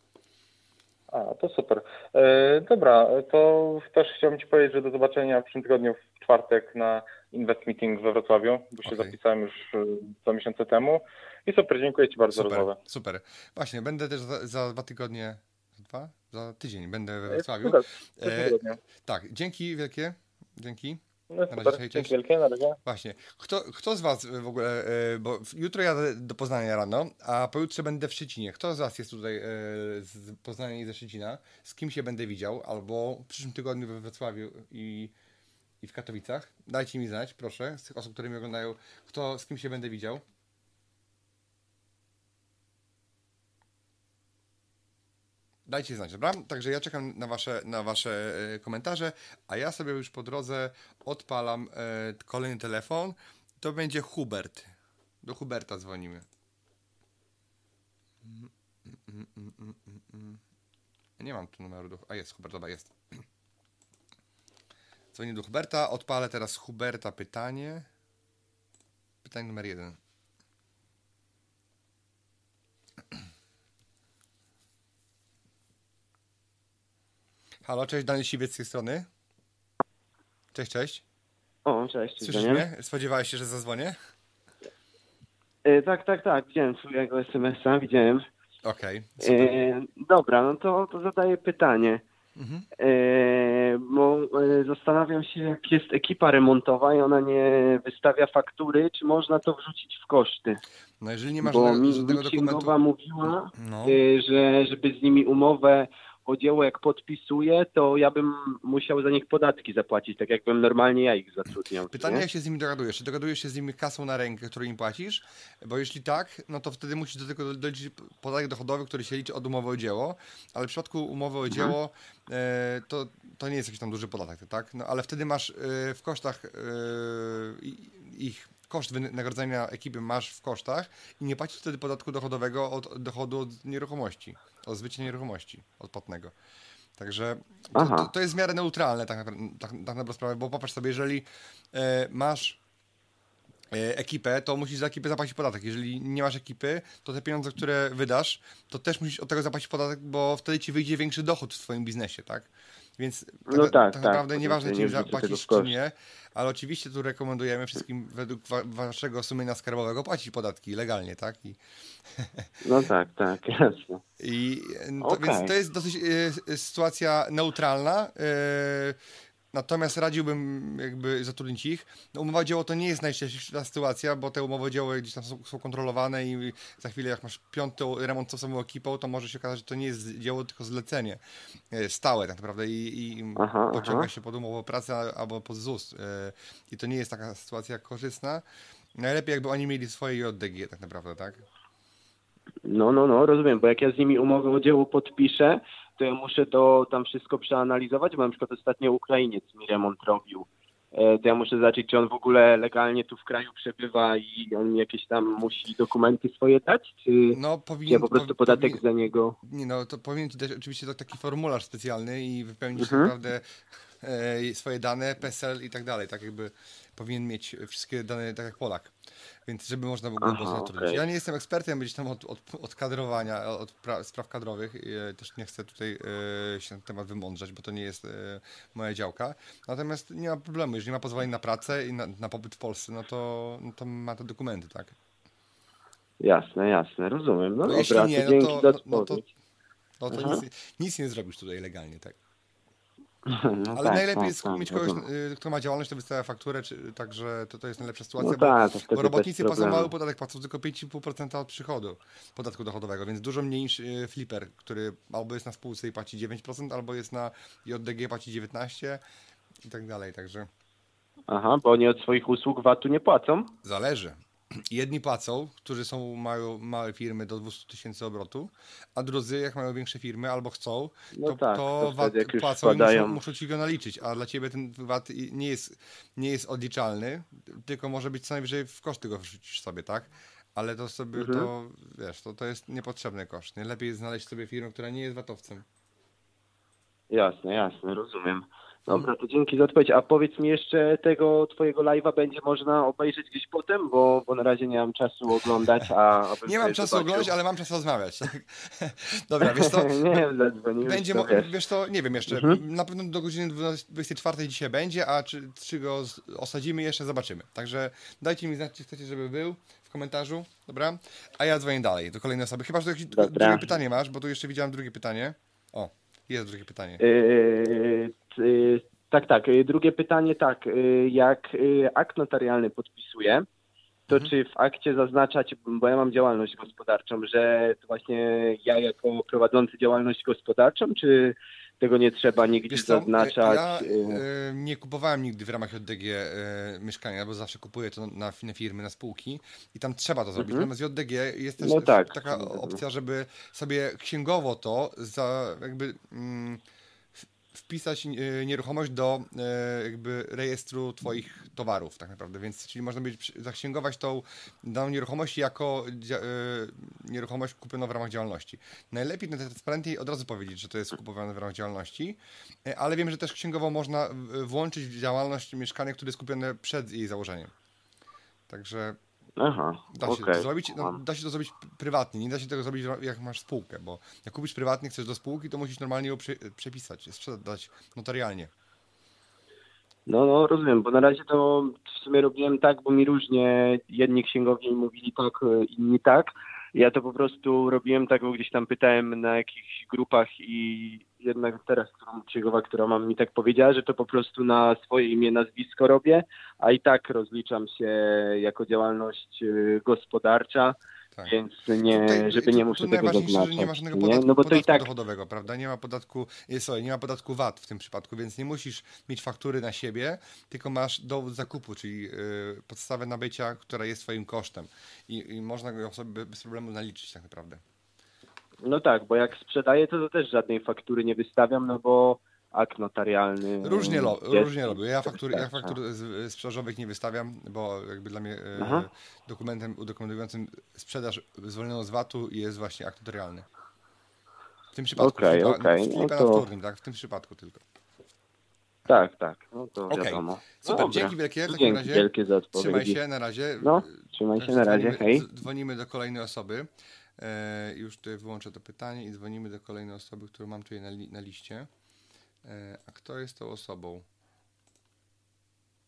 A, to super. E, dobra, to też chciałbym Ci powiedzieć, że do zobaczenia w przyszłym tygodniu w czwartek na Invest Meeting we Wrocławiu, bo się okay. zapisałem już e, dwa miesiące temu. I super, dziękuję Ci bardzo super, za rozmowę. Super. Właśnie, będę też za, za dwa tygodnie, dwa? Za tydzień będę we Wrocławiu. E, tak, dzięki wielkie. Dzięki. No super, razie, dzięki wielkie, na razie. Właśnie. Kto, kto z Was w ogóle, e, bo jutro jadę do Poznania rano, a pojutrze będę w Szczecinie. Kto z Was jest tutaj e, z Poznania i ze Szczecina? Z kim się będę widział? Albo w przyszłym tygodniu we Wrocławiu i, i w Katowicach? Dajcie mi znać, proszę, z tych osób, które mnie oglądają, kto, z kim się będę widział. Dajcie znać, dobra? Także ja czekam na wasze, na wasze e, komentarze, a ja sobie już po drodze odpalam e, kolejny telefon. To będzie Hubert. Do Huberta dzwonimy. Nie mam tu numeru do... A jest, Hubert, dobra, jest. Dzwonię do Huberta, odpalę teraz Huberta pytanie. Pytanie numer jeden. Halo, cześć, Daniel Siwiec z tej strony. Cześć, cześć. O, cześć. Słyszysz mnie? Spodziewałeś się, że zadzwonię? E, tak, tak, tak. Widziałem twojego SMS-a, widziałem. Okej. Okay, e, dobra, no to, to zadaję pytanie. Mhm. E, bo zastanawiam się, jak jest ekipa remontowa i ona nie wystawia faktury, czy można to wrzucić w koszty? No jeżeli nie masz bo żadnego, żadnego dokumentu... mówiła, no. Że żeby z nimi umowę o dzieło jak podpisuję, to ja bym musiał za nich podatki zapłacić, tak jakbym normalnie ja ich zatrudniał. Pytanie, nie? jak się z nimi dogadujesz? Czy dogadujesz się z nimi kasą na rękę, którą im płacisz? Bo jeśli tak, no to wtedy musisz do tego doliczyć podatek dochodowy, który się liczy od umowy o dzieło, ale w przypadku umowy o dzieło e, to, to nie jest jakiś tam duży podatek, tak? No ale wtedy masz e, w kosztach e, ich koszt wynagrodzenia ekipy masz w kosztach i nie płacisz wtedy podatku dochodowego od dochodu od nieruchomości, od zbycia nieruchomości odpłatnego. Także to, to, to, jest w miarę neutralne tak naprawdę, tak, tak naprawdę sprawę, bo popatrz sobie, jeżeli e, masz e, ekipę, to musisz za ekipę zapłacić podatek. Jeżeli nie masz ekipy, to te pieniądze, które wydasz, to też musisz od tego zapłacić podatek, bo wtedy ci wyjdzie większy dochód w swoim biznesie, tak? Więc tak, no tak, tak, tak naprawdę nieważne, czy im zapłacisz, czy nie, ale oczywiście tu rekomendujemy wszystkim według wa waszego sumienia skarbowego płacić podatki legalnie, tak? I... *laughs* No tak, tak, *laughs* jasne. I to, okay. Więc to jest dosyć y, sytuacja neutralna. Y, Natomiast radziłbym jakby zatrudnić ich. No, umowa dzieło to nie jest najczęstsza sytuacja, bo te umowy dzieło gdzieś tam są, są, kontrolowane i za chwilę jak masz piąty remont z samą ekipą, to może się okazać, że to nie jest dzieło, tylko zlecenie e, stałe tak naprawdę i, i aha, pociąga aha. się pod umowę o pracę albo pod ZUS. E, I to nie jest taka sytuacja korzystna. Najlepiej jakby oni mieli swoje JDG tak naprawdę, tak? No, no, no, rozumiem, bo jak ja z nimi umowę o dzieło podpiszę, to ja muszę to tam wszystko przeanalizować, bo na przykład ostatnio Ukrainiec mi remont robił e, to ja muszę zobaczyć, czy on w ogóle legalnie tu w kraju przebywa i on jakieś tam musi dokumenty swoje dać, czy, No, powinien, ja po prostu podatek powinien- za niego... Nie no, to powinien ci dać oczywiście to taki formularz specjalny i wypełnić Mhm. naprawdę e, swoje dane, PESEL i tak dalej, tak jakby powinien mieć wszystkie dane tak jak Polak. Więc żeby można było Aha, go zatrudnić. okej. Ja nie jestem ekspertem gdzieś tam od, od, od kadrowania, od pra, spraw kadrowych. e, też nie chcę tutaj e, się na ten temat wymądrzać, bo to nie jest e, moja działka. Natomiast nie ma problemu, jeżeli ma pozwolenie na pracę i na, na pobyt w Polsce, no to, no to ma te dokumenty, tak? Jasne, jasne, rozumiem. No Bo dobra, jeśli nie, to no to- no- no to-. No to Aha. nic, nic nie zrobisz tutaj legalnie, tak? No Ale tak, najlepiej tak, jest tak, mieć kogoś, wiadomo. y, kto ma działalność, to wystawia fakturę, czy, także to, to jest najlepsza sytuacja, No bo, tak, wtedy bo robotnicy płacą mały podatek, płacą tylko 5,5% od przychodu podatku dochodowego, więc dużo mniej niż y, flipper, który albo jest na spółce i płaci 9%, albo jest na JDG płaci 19% i tak dalej, także Aha, bo oni od swoich usług VAT-u nie płacą? zależy. Jedni płacą, którzy są, mają małe firmy do 200 tysięcy obrotu, a drudzy, jak mają większe firmy albo chcą, No to, tak, to to VAT płacą i muszą, muszą ci go naliczyć, a dla ciebie ten VAT nie jest, nie jest odliczalny, tylko może być co najwyżej w koszty go wrzucisz sobie, tak? Ale to sobie, Mhm. to wiesz, to, to jest niepotrzebny koszt. Nie? Lepiej znaleźć sobie firmę, która nie jest VAT-owcem. Jasne, jasne, rozumiem. Dobra, to dzięki za odpowiedź. A powiedz mi jeszcze, tego twojego live'a będzie można obejrzeć gdzieś potem, bo, bo na razie nie mam czasu oglądać, a... Nie mam czasu zobaczył. oglądać, ale mam czas rozmawiać. Tak? *laughs* Dobra, wiesz co? *laughs* nie, Będzie, to wiesz. wiesz to, nie wiem jeszcze, Mhm. na pewno do godziny 12 24 dzisiaj będzie, a czy, czy go osadzimy jeszcze, zobaczymy. Także dajcie mi znać, czy chcecie, żeby był w komentarzu, dobra? A ja dzwonię dalej do kolejnej osoby. Chyba, że jakieś drugie pytanie masz, bo tu jeszcze widziałem drugie pytanie. O, jest drugie pytanie. Yy, ty- tak, tak. Yy, Drugie pytanie, tak. Jak akt notarialny podpisuję, to Mhm. czy w akcie zaznaczać, bo ja mam działalność gospodarczą, że to właśnie ja jako prowadzący działalność gospodarczą, czy tego nie trzeba nigdzie co, zaznaczać? ja Yy, e, nie kupowałem nigdy w ramach JDG e, mieszkania, bo zawsze kupuję to na, na firmy, na spółki i tam trzeba to zrobić. Mhm. Natomiast JDG jest też No tak. taka opcja, żeby sobie księgowo to za jakby mm, wpisać e, nieruchomość do e, jakby rejestru twoich towarów tak naprawdę, więc czyli można być zaksięgować tą daną nieruchomość jako e, nieruchomość kupioną w ramach działalności. Najlepiej najtransparentniej od razu powiedzieć, że to jest kupowane w ramach działalności, ale wiem, że też księgowo można włączyć w działalność mieszkanie, które jest kupione przed jej założeniem. Także Aha, da się to zrobić, no, da się to zrobić prywatnie, nie da się tego zrobić jak masz spółkę, bo jak kupisz prywatnie, chcesz do spółki, to musisz normalnie ją przepisać, sprzedać notarialnie. No, no, rozumiem, bo na razie to w sumie robiłem tak, bo mi różnie jedni księgowi mówili tak, e, inni tak. Ja to po prostu robiłem tak, bo gdzieś tam pytałem na jakichś grupach i jednak teraz którą księgowa, która mam mi tak powiedziała, że to po prostu na swoje imię, nazwisko robię, a i tak rozliczam się jako działalność e, gospodarcza, Tak. więc nie, Tutaj- żeby nie muszę tu tego najważniejsze, że zaznaczać. nie ma żadnego nie? podatku, No bo to podatku i tak dochodowego, prawda? Nie ma podatku, nie, sorry, nie ma podatku VAT w tym przypadku, więc nie musisz mieć faktury na siebie, tylko masz dowód zakupu, czyli y, podstawę nabycia, która jest twoim kosztem i, i można go sobie bez problemu naliczyć tak naprawdę. No tak, bo jak sprzedaję, to, to też żadnej faktury nie wystawiam, no bo akt notarialny. Różnie, lo, jest różnie robię. Ja to faktury, ja wystarcza. faktur z- sprzedażowych nie wystawiam, bo jakby dla mnie e, Aha. dokumentem udokumentującym sprzedaż zwolnioną z VAT-u jest właśnie akt notarialny. W tym przypadku Okej, okej, w no to- wtórnym, tak? W tym przypadku tylko. Tak, tak, no to Okej, wiadomo. Super, Dobra. dzięki wielkie. W takim Dzięki razie wielkie za odpowiedzi. Trzymaj się, na razie. No, trzymaj się, na razie, Dzwonimy- hej. Dzwonimy do kolejnej osoby. E, już tutaj wyłączę to pytanie i dzwonimy do kolejnej osoby, którą mam tutaj na, li, na liście. E, a kto jest tą osobą?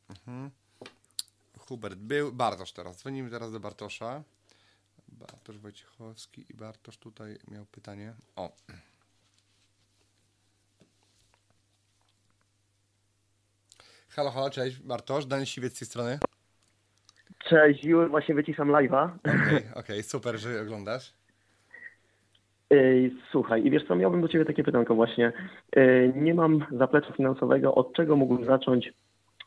Mhm. Hubert był. Bartosz teraz. Dzwonimy teraz do Bartosza. Bartosz Wojciechowski i Bartosz tutaj miał pytanie. O. Halo, halo, cześć Bartosz, Daniel Siwiec z tej strony. Cześć, już właśnie wyciszam live'a. Okej, *laughs* okej, super, że oglądasz. Ej, Słuchaj, i wiesz co, miałbym do Ciebie takie pytanko właśnie. Ej, Nie mam zaplecza finansowego, od czego mógłbym zacząć,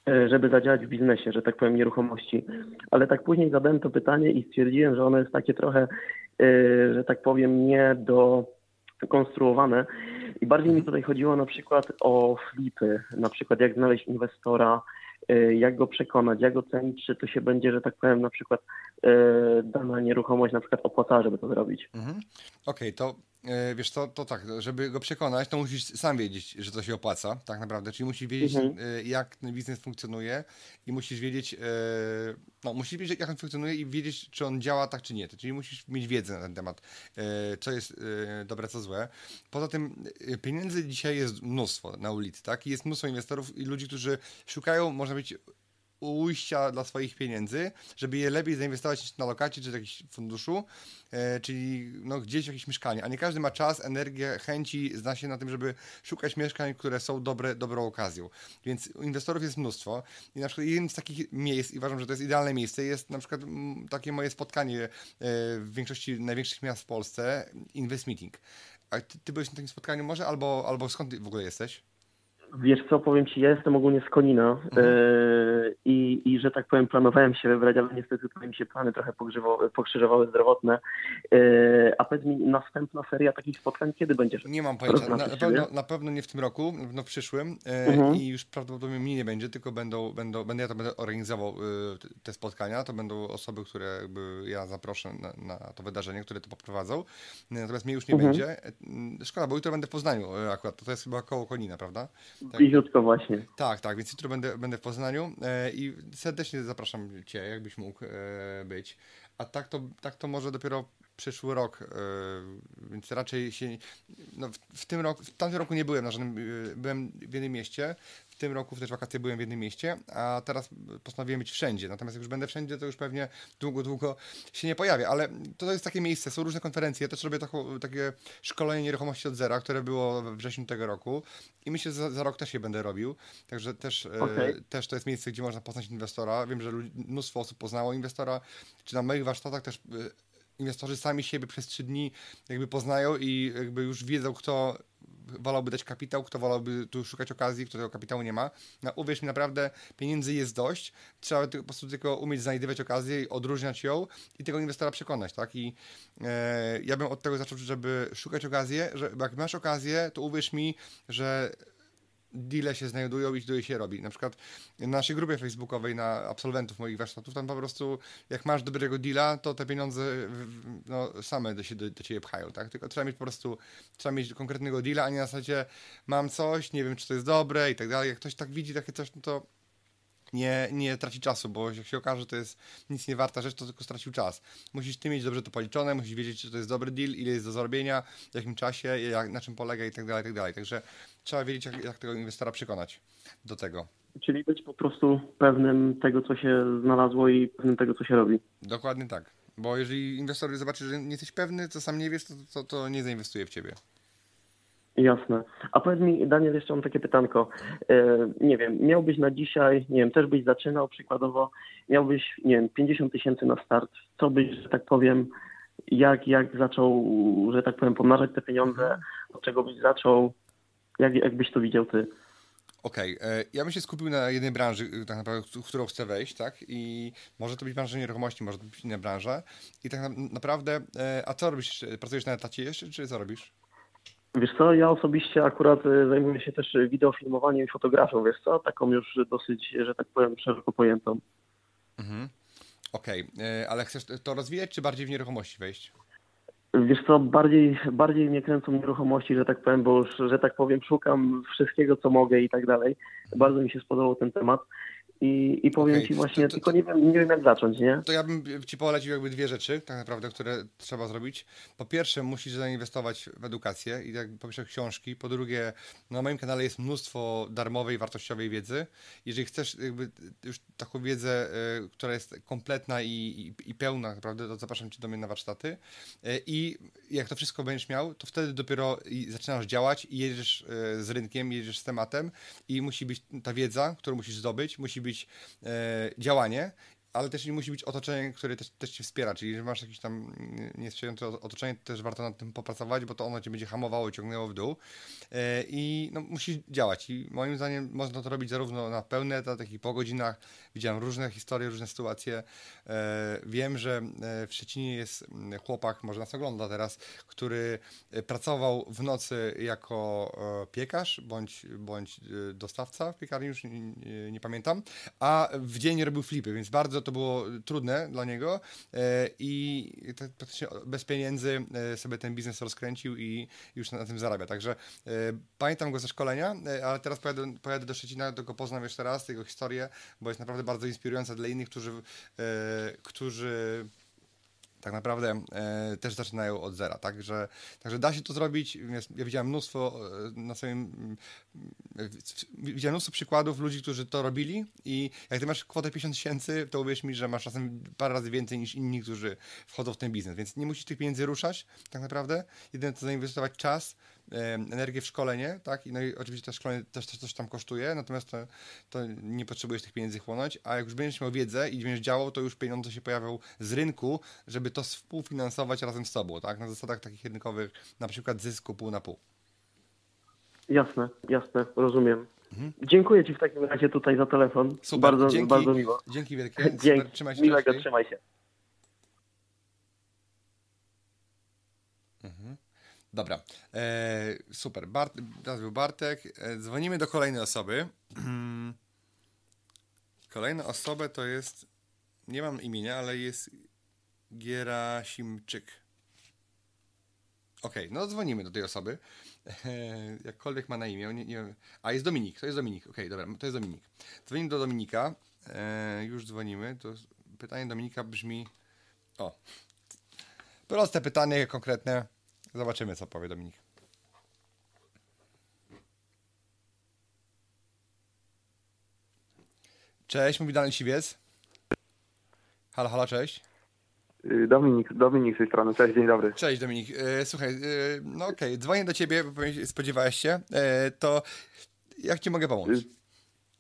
e, żeby zadziałać w biznesie, że tak powiem, nieruchomości. Ale tak później zadałem to pytanie i stwierdziłem, że ono jest takie trochę, e, że tak powiem, nie dokonstruowane. I bardziej mi tutaj chodziło na przykład o flipy, na przykład jak znaleźć inwestora, jak go przekonać, jak ocenić, czy to się będzie, że tak powiem, na przykład dana nieruchomość na przykład opłacała, żeby to zrobić. Mhm. Okej, okay, to wiesz to, to tak, żeby go przekonać, to musisz sam wiedzieć, że to się opłaca, tak naprawdę, czyli musisz wiedzieć, mhm. E, jak ten biznes funkcjonuje i musisz wiedzieć, e, no musisz wiedzieć, jak on funkcjonuje i wiedzieć, czy on działa tak, czy nie, czyli musisz mieć wiedzę na ten temat, co jest dobre, co złe. Poza tym pieniędzy dzisiaj jest mnóstwo na ulicy, tak, i jest mnóstwo inwestorów i ludzi, którzy szukają, można być ujścia dla swoich pieniędzy, żeby je lepiej zainwestować na lokacie czy w jakimś funduszu, e, czyli no, gdzieś w jakieś mieszkanie. A nie każdy ma czas, energię, chęci, zna się na tym, żeby szukać mieszkań, które są dobre, dobrą okazją. Więc inwestorów jest mnóstwo. I na przykład jednym z takich miejsc, i uważam, że to jest idealne miejsce, jest na przykład takie moje spotkanie e, w większości największych miast w Polsce, Invest Meeting. A ty, ty byłeś na takim spotkaniu może, albo, albo skąd w ogóle jesteś? Wiesz co, powiem Ci, ja jestem ogólnie z Konina mhm. e, i, i, że tak powiem planowałem się wybrać, ale niestety tutaj mi się plany trochę pokrzyżowały zdrowotne. E, a powiedz mi, następna seria takich spotkań kiedy będzie? Nie mam pojęcia. Na, na, pewno, na pewno nie w tym roku, na pewno w przyszłym e, mhm. i już prawdopodobnie mi nie będzie, tylko będą, będą, będę ja to będę organizował te spotkania, to będą osoby, które jakby ja zaproszę na, na to wydarzenie, które to poprowadzą. Natomiast mnie już nie mhm. będzie. Szkoda, bo jutro będę w Poznaniu akurat, to jest chyba koło Konina, prawda? Tak. Bliziutko właśnie. Tak, tak, więc jutro będę, będę w Poznaniu e, i serdecznie zapraszam Cię, jakbyś mógł e, być. A tak to, tak to może dopiero przyszły rok, e, więc raczej się. No, w, w, tym roku, w tamtym roku nie byłem na żadnym. E, byłem w jednym mieście, tym roku w też wakacje byłem w jednym mieście, a teraz postanowiłem być wszędzie. Natomiast jak już będę wszędzie, to już pewnie długo, długo się nie pojawię. Ale to jest takie miejsce, są różne konferencje. Ja też robię takie szkolenie nieruchomości od zera, które było we wrześniu tego roku i myślę, że za, za rok też je będę robił. Także też, e, okay. też to jest miejsce, gdzie można poznać inwestora. Wiem, że mnóstwo osób poznało inwestora, czy na moich warsztatach też e, inwestorzy sami siebie przez trzy dni jakby poznają i jakby już wiedzą, kto wolałby dać kapitał, kto wolałby tu szukać okazji, kto tego kapitału nie ma. No, uwierz mi, naprawdę pieniędzy jest dość. Trzeba po prostu tylko umieć znajdywać okazję, odróżniać ją i tego inwestora przekonać, tak? I e, ja bym od tego zaczął, żeby szukać okazję, że jak masz okazję, to uwierz mi, że deale się znajdują i deal się robi. Na przykład na naszej grupie facebookowej na absolwentów moich warsztatów, tam po prostu jak masz dobrego deala, to te pieniądze no, same się do, do ciebie pchają, tak? Tylko trzeba mieć po prostu, trzeba mieć konkretnego deala, a nie na zasadzie mam coś, nie wiem czy to jest dobre i tak dalej. Jak ktoś tak widzi takie coś, no to nie, nie traci czasu, bo jak się okaże, że to jest nic nie warta rzecz, to tylko stracił czas. Musisz ty mieć dobrze to policzone, musisz wiedzieć, czy to jest dobry deal, ile jest do zarobienia, w jakim czasie, jak, na czym polega i tak dalej, tak dalej. Także trzeba wiedzieć, jak, jak tego inwestora przekonać do tego. Czyli być po prostu pewnym tego, co się znalazło i pewnym tego, co się robi. Dokładnie tak. Bo jeżeli inwestor zobaczy, że nie jesteś pewny, co sam nie wiesz, to, to, to nie zainwestuje w ciebie. Jasne. A powiedz mi, Daniel, jeszcze mam takie pytanko. E, nie wiem, miałbyś na dzisiaj, nie wiem, też byś zaczynał przykładowo, miałbyś, nie wiem, 50 tysięcy na start. Co byś, że tak powiem, jak, jak zaczął, że tak powiem, pomnażać te pieniądze, od czego byś zaczął, jak, jak byś to widział ty? Okej, okay. E, ja bym się skupił na jednej branży, tak naprawdę, w którą chcę wejść, tak? I może to być branża nieruchomości, może to być inna branża. I tak naprawdę, e, a co robisz? Pracujesz na etacie jeszcze, czy co robisz? Wiesz co, ja osobiście akurat e, zajmuję się też wideofilmowaniem i fotografią, wiesz co, taką już dosyć, że tak powiem, szeroko pojętą. Mhm. Okej, okay. ale chcesz to rozwijać, czy bardziej w nieruchomości wejść? Wiesz co, bardziej, bardziej mnie kręcą nieruchomości, że tak powiem, bo już, że tak powiem, szukam wszystkiego, co mogę i tak dalej. Bardzo mi się spodobał ten temat. I, i powiem okay. ci właśnie, to, to, tylko nie wiem, nie wiem jak zacząć, nie? To ja bym ci polecił jakby dwie rzeczy, tak naprawdę, które trzeba zrobić. Po pierwsze, musisz zainwestować w edukację i tak po pierwsze książki. Po drugie, na moim kanale jest mnóstwo darmowej, wartościowej wiedzy. Jeżeli chcesz jakby już taką wiedzę, y, która jest kompletna i, i, i, pełna, naprawdę, to zapraszam cię do mnie na warsztaty. Y, I jak to wszystko będziesz miał, to wtedy dopiero zaczynasz działać i jedziesz y, z rynkiem, jedziesz z tematem i musi być ta wiedza, którą musisz zdobyć, musi być e, działanie ale też musi być otoczenie, które też, też cię wspiera, czyli że masz jakieś tam niesprzyjające otoczenie, to też warto nad tym popracować, bo to ono cię będzie hamowało, ciągnęło w dół e, i no, musi działać i moim zdaniem można to robić zarówno na pełny etat, jak i po godzinach. Widziałem różne historie, różne sytuacje. E, wiem, że e, w Szczecinie jest chłopak, może nas ogląda teraz, który pracował w nocy jako piekarz bądź, bądź dostawca w piekarni, już nie, nie pamiętam, a w dzień robił flipy, więc bardzo to było trudne dla niego e, i praktycznie bez pieniędzy e, sobie ten biznes rozkręcił i już na tym zarabia. Także e, pamiętam go ze szkolenia, ale teraz pojadę, pojadę do Szczecina, go poznam jeszcze raz, jego historię, bo jest naprawdę bardzo inspirująca dla innych, którzy, którzy tak naprawdę e, też zaczynają od zera. Także, także da się to zrobić. Ja widziałem mnóstwo e, na swoim. E, widziałem mnóstwo przykładów ludzi, którzy to robili i jak ty masz kwotę 50 tysięcy, to uwierz mi, że masz czasem parę razy więcej niż inni, którzy wchodzą w ten biznes. Więc nie musisz tych pieniędzy ruszać tak naprawdę. Jedyne to zainwestować czas, energię w szkolenie, tak? I no i oczywiście to szkolenie też, też coś tam kosztuje, natomiast to, to nie potrzebujesz tych pieniędzy chłonąć, a jak już będziesz miał wiedzę i będziesz działał, to już pieniądze się pojawią z rynku, żeby to współfinansować razem z tobą, tak? Na zasadach takich rynkowych, na przykład zysku pół na pół. Jasne, jasne, rozumiem. Mhm. Dziękuję Ci w takim razie tutaj za telefon. Super, bardzo, dzięki, bardzo miło. Dzięki wielkie. Dzięki. *laughs* Super, trzymaj się. Miłego, trzymaj się. Dobra, e, super. Bart, Bartek. E, dzwonimy do kolejnej osoby. *clears throat* Kolejna osoba to jest, nie mam imienia, ale jest Gierasimczyk. Okej, okay, no dzwonimy do tej osoby. E, jakkolwiek ma na imię. Nie, nie, a jest Dominik, to jest Dominik. Okej, okay, dobra, to jest Dominik. Dzwonimy do Dominika. E, już dzwonimy. To pytanie Dominika brzmi. O. Proste pytanie, konkretne. Zobaczymy, co powie Dominik. Cześć, mówi Daniel Siwiec. Halo, halo, cześć. Y, Dominik, Dominik z tej strony. Cześć, dzień dobry. Cześć Dominik. E, słuchaj, e, no okej, okay. dzwonię do ciebie, bo spodziewałeś się. To jak ci mogę pomóc? Y,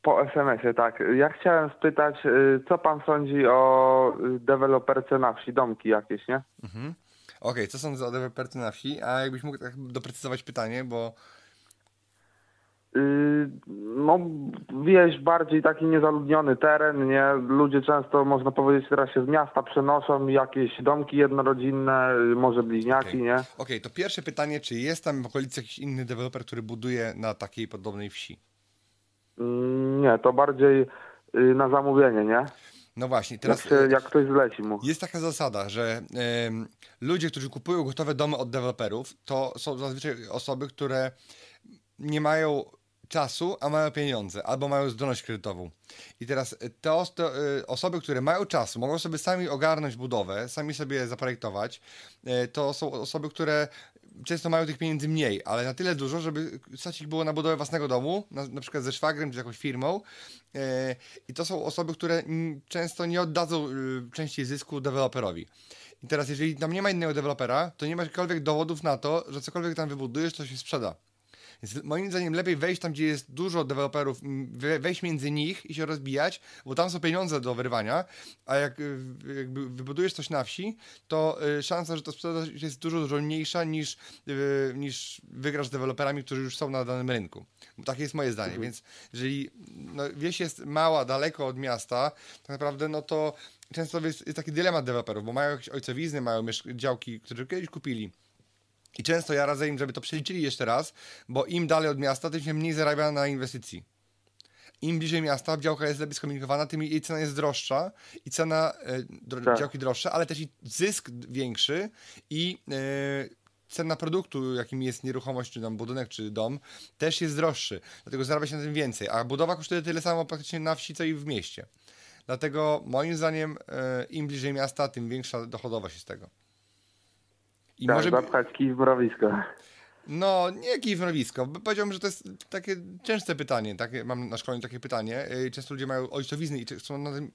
po SMS-ie, tak. Ja chciałem spytać, y, co pan sądzi o deweloperce na wsi, domki jakieś, nie? Mhm. Okej, okay, co są za deweloperzy na wsi? A jakbyś mógł tak doprecyzować pytanie, bo... Yy, no, wieś bardziej taki niezaludniony teren, nie? Ludzie często, można powiedzieć, teraz się z miasta przenoszą, jakieś domki jednorodzinne, może bliźniaki, okay. nie? Okej, okay, to pierwsze pytanie, czy jest tam w okolicy jakiś inny deweloper, który buduje na takiej podobnej wsi? Yy, nie, to bardziej yy, na zamówienie, nie? No właśnie, teraz. Jak, się, jak ktoś zleci mu. Jest taka zasada, że y, ludzie, którzy kupują gotowe domy od deweloperów, to są zazwyczaj osoby, które nie mają czasu, a mają pieniądze, albo mają zdolność kredytową. I teraz te, te y, osoby, które mają czasu, mogą sobie sami ogarnąć budowę, sami sobie zaprojektować. To są osoby, które często mają tych pieniędzy mniej, ale na tyle dużo, żeby stać ich było na budowę własnego domu, na, na przykład ze szwagrem czy jakąś firmą. E, I to są osoby, które często nie oddadzą y, części zysku deweloperowi. I teraz, jeżeli tam nie ma innego dewelopera, to nie ma jakichkolwiek dowodów na to, że cokolwiek tam wybudujesz, to się sprzeda. Więc moim zdaniem lepiej wejść tam, gdzie jest dużo deweloperów, wejść między nich i się rozbijać, bo tam są pieniądze do wyrwania, a jak y, jakby wybudujesz coś na wsi, to y, szansa, że to sprzedaż jest dużo, dużo mniejsza niż, y, niż wygrasz z deweloperami, którzy już są na danym rynku. Takie jest moje zdanie, mhm. więc jeżeli no, wieś jest mała, daleko od miasta, tak naprawdę no to często jest, jest taki dylemat deweloperów, bo mają jakieś ojcowizny, mają działki, które kiedyś kupili, i często ja radzę im, żeby to przeliczyli jeszcze raz, bo im dalej od miasta, tym się mniej zarabia na inwestycji. Im bliżej miasta działka jest lepiej skomunikowana, tym jej cena jest droższa i cena e, dro, tak. działki droższa, ale też i zysk większy i e, cena produktu, jakim jest nieruchomość, czy tam budynek, czy dom, też jest droższy. Dlatego zarabia się na tym więcej. A budowa kosztuje tyle samo praktycznie na wsi, co i w mieście. Dlatego moim zdaniem e, im bliżej miasta, tym większa dochodowość jest z tego. I tak, może... zapchać kij w mrowisko. No, nie kij w mrowisko. Powiedziałbym, że to jest takie częste pytanie. Takie, mam na szkoleniu takie pytanie. Y, często ludzie mają ojcowizny i chcą na tym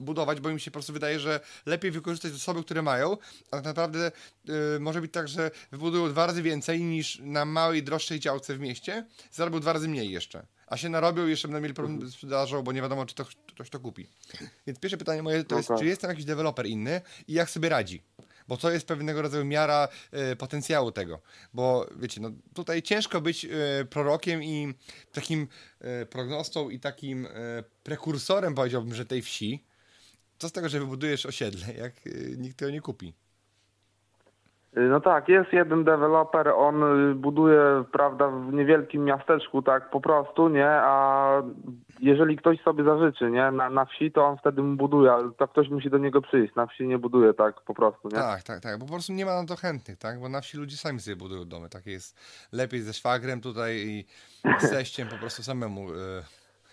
budować, bo im się po prostu wydaje, że lepiej wykorzystać zasoby, które mają, a tak naprawdę y, może być tak, że wybudują dwa razy więcej niż na małej, droższej działce w mieście, zarobią dwa razy mniej jeszcze a się narobią jeszcze będą mieli problem z sprzedażą, bo nie wiadomo, czy to, ktoś to kupi. Więc pierwsze pytanie moje to jest, tak. czy jest tam jakiś deweloper inny i jak sobie radzi? Bo to jest pewnego rodzaju miara e, potencjału tego. Bo wiecie, no tutaj ciężko być e, prorokiem i takim e, prognostą i takim prekursorem, powiedziałbym, że tej wsi. Co z tego, że wybudujesz osiedle, jak nikt tego nie kupi? Y, No tak, jest jeden deweloper, on y, buduje, prawda, w niewielkim miasteczku, tak po prostu, nie? A jeżeli ktoś sobie zażyczy, nie? Na, na wsi, to on wtedy mu buduje, ale to ktoś musi do niego przyjść. Na wsi nie buduje tak po prostu, nie? Tak, tak, tak, bo po prostu nie ma na to chętnych, tak? Bo na wsi ludzie sami sobie budują domy. Tak jest lepiej ze szwagrem tutaj i z teściem po prostu samemu e,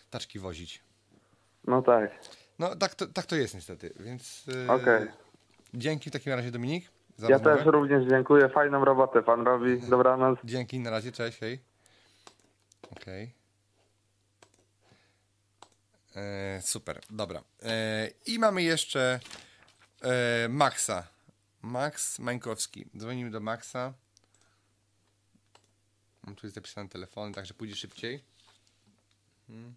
taczki wozić. No tak. No tak to, tak to jest niestety, więc e, Okej. dzięki w takim razie Dominik Ja rozmowę. też również dziękuję, fajną robotę pan robi. Dobranoc. Dzięki, na razie, cześć, hej. Okej. E, super, dobra. E, I mamy jeszcze e, Maxa. Max Mańkowski. Dzwonimy do Maxa. Mam tu jest zapisany telefon, także pójdzie szybciej. Hmm.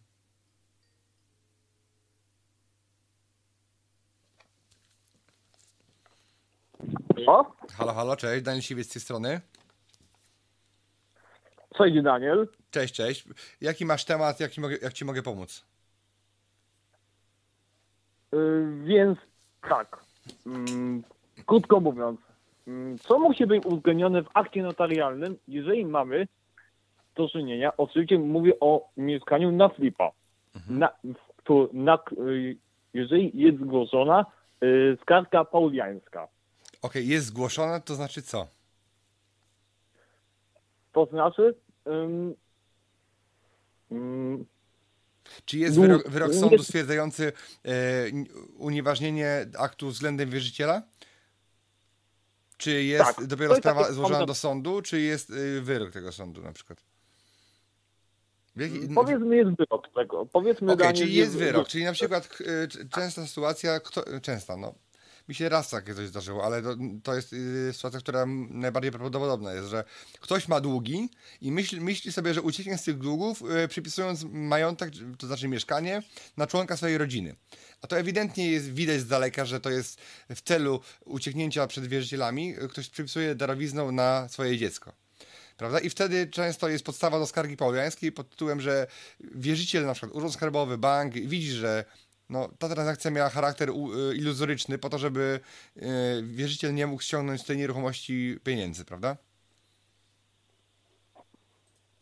O, Halo, halo, cześć. Daniel Siwiec z tej strony. cześć Daniel. Cześć, cześć. Jaki masz temat, jak ci mogę, jak ci mogę pomóc? Yy, więc tak, mm, krótko mówiąc, mm, co musi być uwzględnione w akcie notarialnym, jeżeli mamy do czynienia, oczywiście mówię o mieszkaniu na flipa, na, to, na, y, jeżeli jest zgłoszona y, skarga pauliańska. Okej, jest zgłoszone, to znaczy co? To znaczy, ym, ym, Czy jest wyrok, wyrok nie- sądu stwierdzający e, unieważnienie aktu względem wierzyciela? Czy jest Tak, dopiero jest sprawa złożona sąd- do sądu, czy jest y, wyrok tego sądu na przykład? Jaki- powiedzmy jest wyrok tego, powiedzmy Daniel, czyli jest wyrok, czyli na przykład y, częsta sytuacja, kto, częsta, no. Mi się raz takie coś zdarzyło, ale to, to jest y, sytuacja, która najbardziej prawdopodobna jest, że ktoś ma długi i myśli, myśli sobie, że ucieknie z tych długów, y, przypisując majątek, to znaczy mieszkanie, na członka swojej rodziny. A to ewidentnie jest widać z daleka, że to jest w celu ucieknięcia przed wierzycielami, ktoś przypisuje darowizną na swoje dziecko. Prawda? I wtedy często jest podstawa do skargi pauliańskiej pod tytułem, że wierzyciel, na przykład Urząd Skarbowy, bank, widzi, że no, ta transakcja miała charakter y, iluzoryczny po to, żeby y, wierzyciel nie mógł ściągnąć z tej nieruchomości pieniędzy, prawda?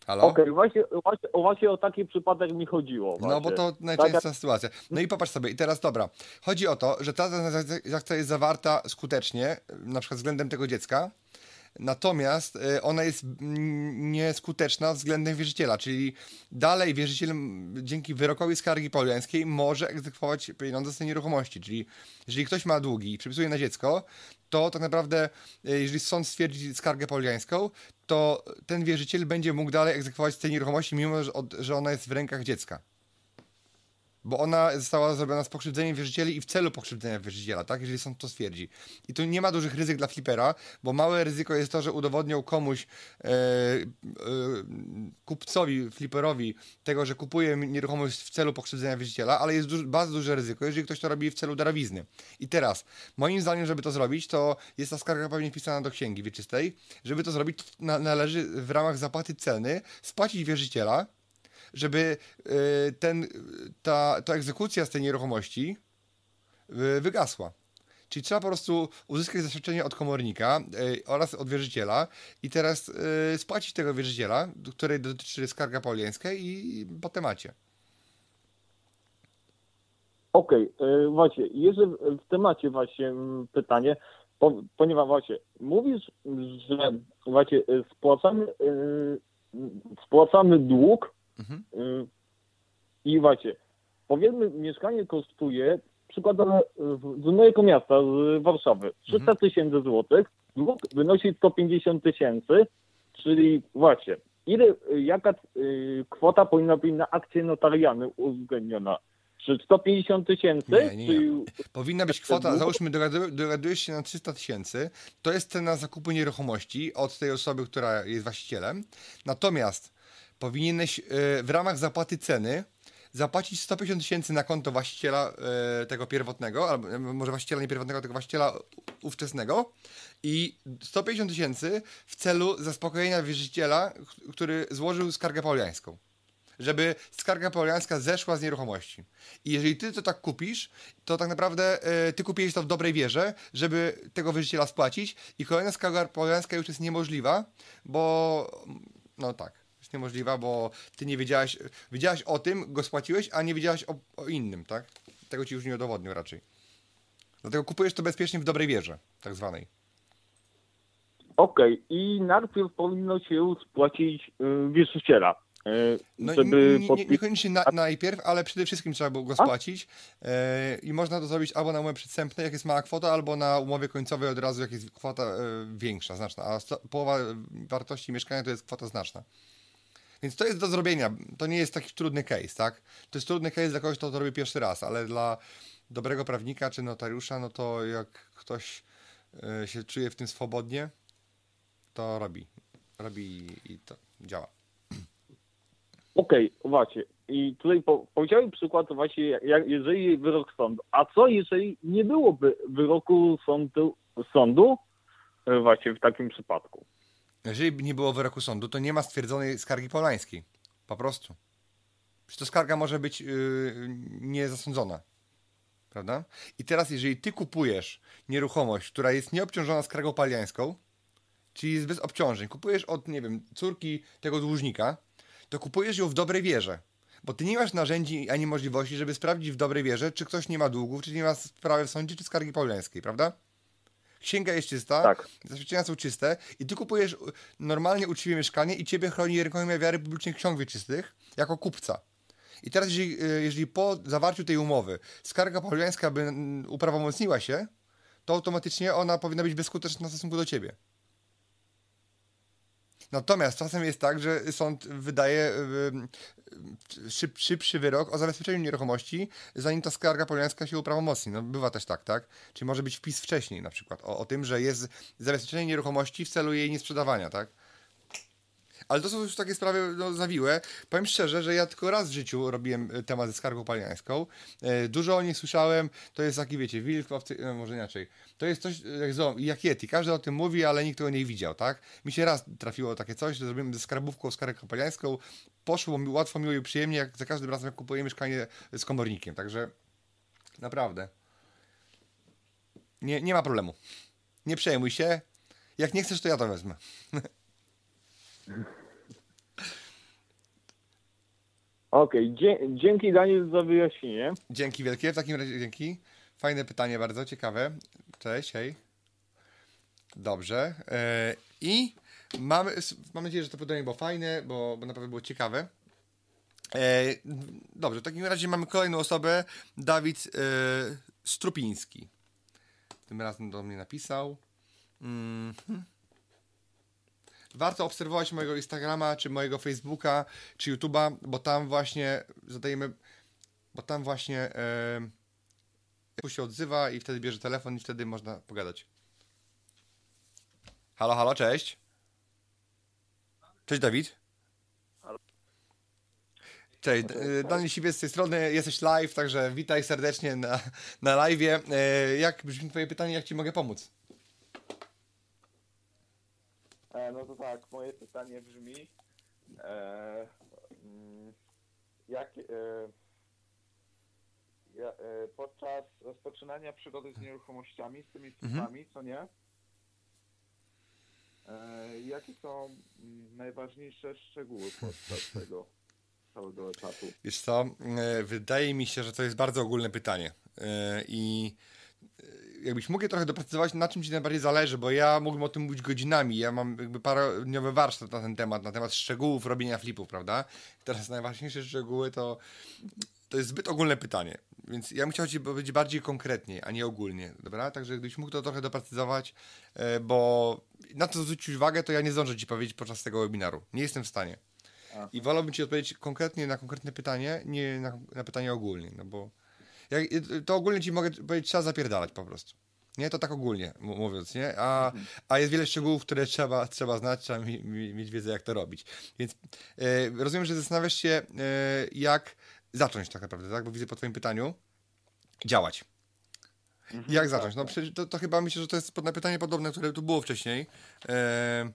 Halo? Okej, właśnie, właśnie, właśnie o taki przypadek mi chodziło. No Właśnie. bo to Tak, najczęstsza sytuacja. No i popatrz sobie, i teraz dobra. Chodzi o to, że ta transakcja jest zawarta skutecznie, na przykład względem tego dziecka, natomiast y, ona jest nieskuteczna względem wierzyciela, czyli dalej wierzyciel dzięki wyrokowi skargi pauliańskiej może egzekwować pieniądze z tej nieruchomości, czyli jeżeli ktoś ma długi i przypisuje na dziecko, to tak naprawdę, y, jeżeli sąd stwierdzi skargę pauliańską, to ten wierzyciel będzie mógł dalej egzekwować z tej nieruchomości, mimo że ona jest w rękach dziecka. Bo ona została zrobiona z pokrzywdzeniem wierzycieli i w celu pokrzywdzenia wierzyciela, tak? Jeżeli sąd to stwierdzi. I tu nie ma dużych ryzyk dla flipera, bo małe ryzyko jest to, że udowodnią komuś, e, e, kupcowi, fliperowi, tego, że kupuje nieruchomość w celu pokrzywdzenia wierzyciela, ale jest duży, bardzo duże ryzyko, jeżeli ktoś to robi w celu darowizny. I teraz, moim zdaniem, żeby to zrobić, to jest ta skarga pewnie wpisana do księgi wieczystej. Żeby to zrobić, to na, należy w ramach zapłaty celny spłacić wierzyciela, żeby y, ten, ta, ta egzekucja z tej nieruchomości y, wygasła. Czyli trzeba po prostu uzyskać zaświadczenie od komornika oraz od wierzyciela i teraz spłacić tego wierzyciela, której dotyczy skarga pauliańska i po temacie. Okej, e, właśnie, jeszcze w, temacie właśnie pytanie, po, ponieważ właśnie mówisz, że właśnie e, spłacamy, e, spłacamy dług Mhm. e, i właśnie, powiedzmy mieszkanie kosztuje, przykładowo z mojego miasta, z Warszawy, 300 tysięcy złotych, dług wynosi 150 tysięcy, czyli właśnie, ile, jaka e, kwota powinna być na akcie notarialnej uwzględniona? Czy 150 tysięcy? Nie, nie, czy... nie. Powinna być kwota, załóżmy, dogadu- dogadujesz się na 300 tysięcy, to jest cena zakupu nieruchomości od tej osoby, która jest właścicielem. Natomiast powinieneś e, w ramach zapłaty ceny zapłacić 150 tysięcy na konto właściciela e, tego pierwotnego, albo e, może właściciela nie pierwotnego, tylko właściciela ówczesnego i 150 tysięcy w celu zaspokojenia wierzyciela, który złożył skargę pauliańską. Żeby skarga pauliańska zeszła z nieruchomości. I jeżeli ty to tak kupisz, to tak naprawdę ty kupiłeś to w dobrej wierze, żeby tego wierzyciela spłacić i kolejna skarga pauliańska już jest niemożliwa, bo no tak, jest niemożliwa, bo ty nie wiedziałeś, wiedziałeś o tym, go spłaciłeś, a nie wiedziałeś o, o innym, tak? Tego ci już nie udowodnił raczej. Dlatego kupujesz to bezpiecznie w dobrej wierze, tak zwanej. Okej, i najpierw powinno się spłacić y, wierzyciela. y, No żeby nie, nie, niekoniecznie na, najpierw, ale przede wszystkim trzeba było go spłacić e, i można to zrobić albo na umowie przedstępnej, jak jest mała kwota, albo na umowie końcowej od razu, jak jest kwota e, większa, znaczna, a sto, połowa wartości mieszkania to jest kwota znaczna. Więc to jest do zrobienia, to nie jest taki trudny case, tak? To jest trudny case dla kogoś, kto to robi pierwszy raz, ale dla dobrego prawnika czy notariusza, no to jak ktoś e, się czuje w tym swobodnie, to robi. Robi i to działa. Okej, właśnie. I tutaj po, powiedziałem przykład właśnie, jak, jeżeli wyrok sądu. A co jeżeli nie byłoby wyroku sądu, sądu e, właśnie w takim przypadku? Jeżeli nie było wyroku sądu, to nie ma stwierdzonej skargi polańskiej. Po prostu. Przecież to skarga może być yy, niezasądzona. Prawda? I teraz, jeżeli ty kupujesz nieruchomość, która jest nieobciążona skargą paliańską, czyli jest bez obciążeń, kupujesz od, nie wiem, córki tego dłużnika, to kupujesz ją w dobrej wierze. Bo ty nie masz narzędzi ani możliwości, żeby sprawdzić w dobrej wierze, czy ktoś nie ma długów, czy nie ma sprawy w sądzie, czy skargi polańskiej, prawda? Księga jest czysta, Tak. zaświadczenia są czyste i ty kupujesz normalnie uczciwie mieszkanie i ciebie chroni rękojmia wiary publicznych ksiąg wieczystych jako kupca. I teraz, jeżeli, y, jeżeli po zawarciu tej umowy skarga pauliańska by uprawomocniła się, to automatycznie ona powinna być bezskuteczna w stosunku do ciebie. Natomiast czasem jest tak, że sąd wydaje y, y, szyb, szybszy wyrok o zabezpieczeniu nieruchomości, zanim ta skarga pauliańska się uprawomocni. No, bywa też tak, tak? Czyli może być wpis wcześniej na przykład o, o tym, że jest zabezpieczenie nieruchomości w celu jej niesprzedawania, tak? Ale to są już takie sprawy no, zawiłe. Powiem szczerze, że ja tylko raz w życiu robiłem y, temat ze skargą paliańską. E, Dużo o niej słyszałem. To jest taki, wiecie, wilk, owcy- no, może inaczej. To jest coś jak, zo- jak Yeti. Każdy o tym mówi, ale nikt tego nie widział, tak? Mi się raz trafiło takie coś, że zrobiłem ze skarbówką skargę paliańską. Poszło mi łatwo, miło i przyjemnie, jak za każdym razem jak kupuję mieszkanie z komornikiem. Także naprawdę. Nie, nie ma problemu. Nie przejmuj się. Jak nie chcesz, to ja to wezmę. *laughs* Okej, dzie- dzięki Daniel za wyjaśnienie. Dzięki wielkie, w takim razie dzięki. Fajne pytanie, bardzo ciekawe. Cześć, hej. Dobrze. E, I mamy, mam nadzieję, że to pytanie było fajne, bo, bo naprawdę było ciekawe. E, dobrze, w takim razie mamy kolejną osobę, Dawid e, Strupiński. Tym razem do mnie napisał. Mhm. Warto obserwować mojego Instagrama, czy mojego Facebooka, czy YouTube'a, bo tam właśnie zadajemy bo tam właśnie e, się odzywa i wtedy bierze telefon i wtedy można pogadać. Halo, halo, cześć. Cześć Dawid. Cześć, D- Daniel Siwiec z tej strony, jesteś live, także witaj serdecznie na, na live. E, jak brzmi twoje pytanie, jak ci mogę pomóc? E, no to tak, moje pytanie brzmi, e, mm, jak e, e, podczas rozpoczynania przygody z nieruchomościami, z tymi firmami, co nie? E, jakie są mm, najważniejsze szczegóły podczas *laughs* tego całego etatu? Wiesz co, e, wydaje mi się, że to jest bardzo ogólne pytanie i jakbyś mógł je trochę doprecyzować, na czym ci najbardziej zależy, bo ja mógłbym o tym mówić godzinami, ja mam jakby parodniowy warsztat na ten temat, na temat szczegółów robienia flipów, prawda? Teraz najważniejsze szczegóły to, to jest zbyt ogólne pytanie, więc ja bym chciał ci powiedzieć bardziej konkretnie, a nie ogólnie, dobra? Także gdybyś mógł to trochę doprecyzować, e, bo na to zwrócić uwagę, to ja nie zdążę ci powiedzieć podczas tego webinaru, nie jestem w stanie. I wolałbym ci odpowiedzieć konkretnie na konkretne pytanie, nie na, na pytanie ogólnie, no bo jak, to ogólnie ci mogę powiedzieć, trzeba zapierdalać po prostu. Nie, to tak ogólnie mówiąc, nie? A, a jest wiele szczegółów, które trzeba, trzeba znać, trzeba mi, mi, mieć wiedzę, jak to robić. Więc e, rozumiem, że zastanawiasz się, e, jak zacząć tak naprawdę, tak? Bo widzę po twoim pytaniu, działać. Mhm, jak zacząć? No przecież to, to, chyba myślę, że to jest pytanie podobne, które tu było wcześniej. E,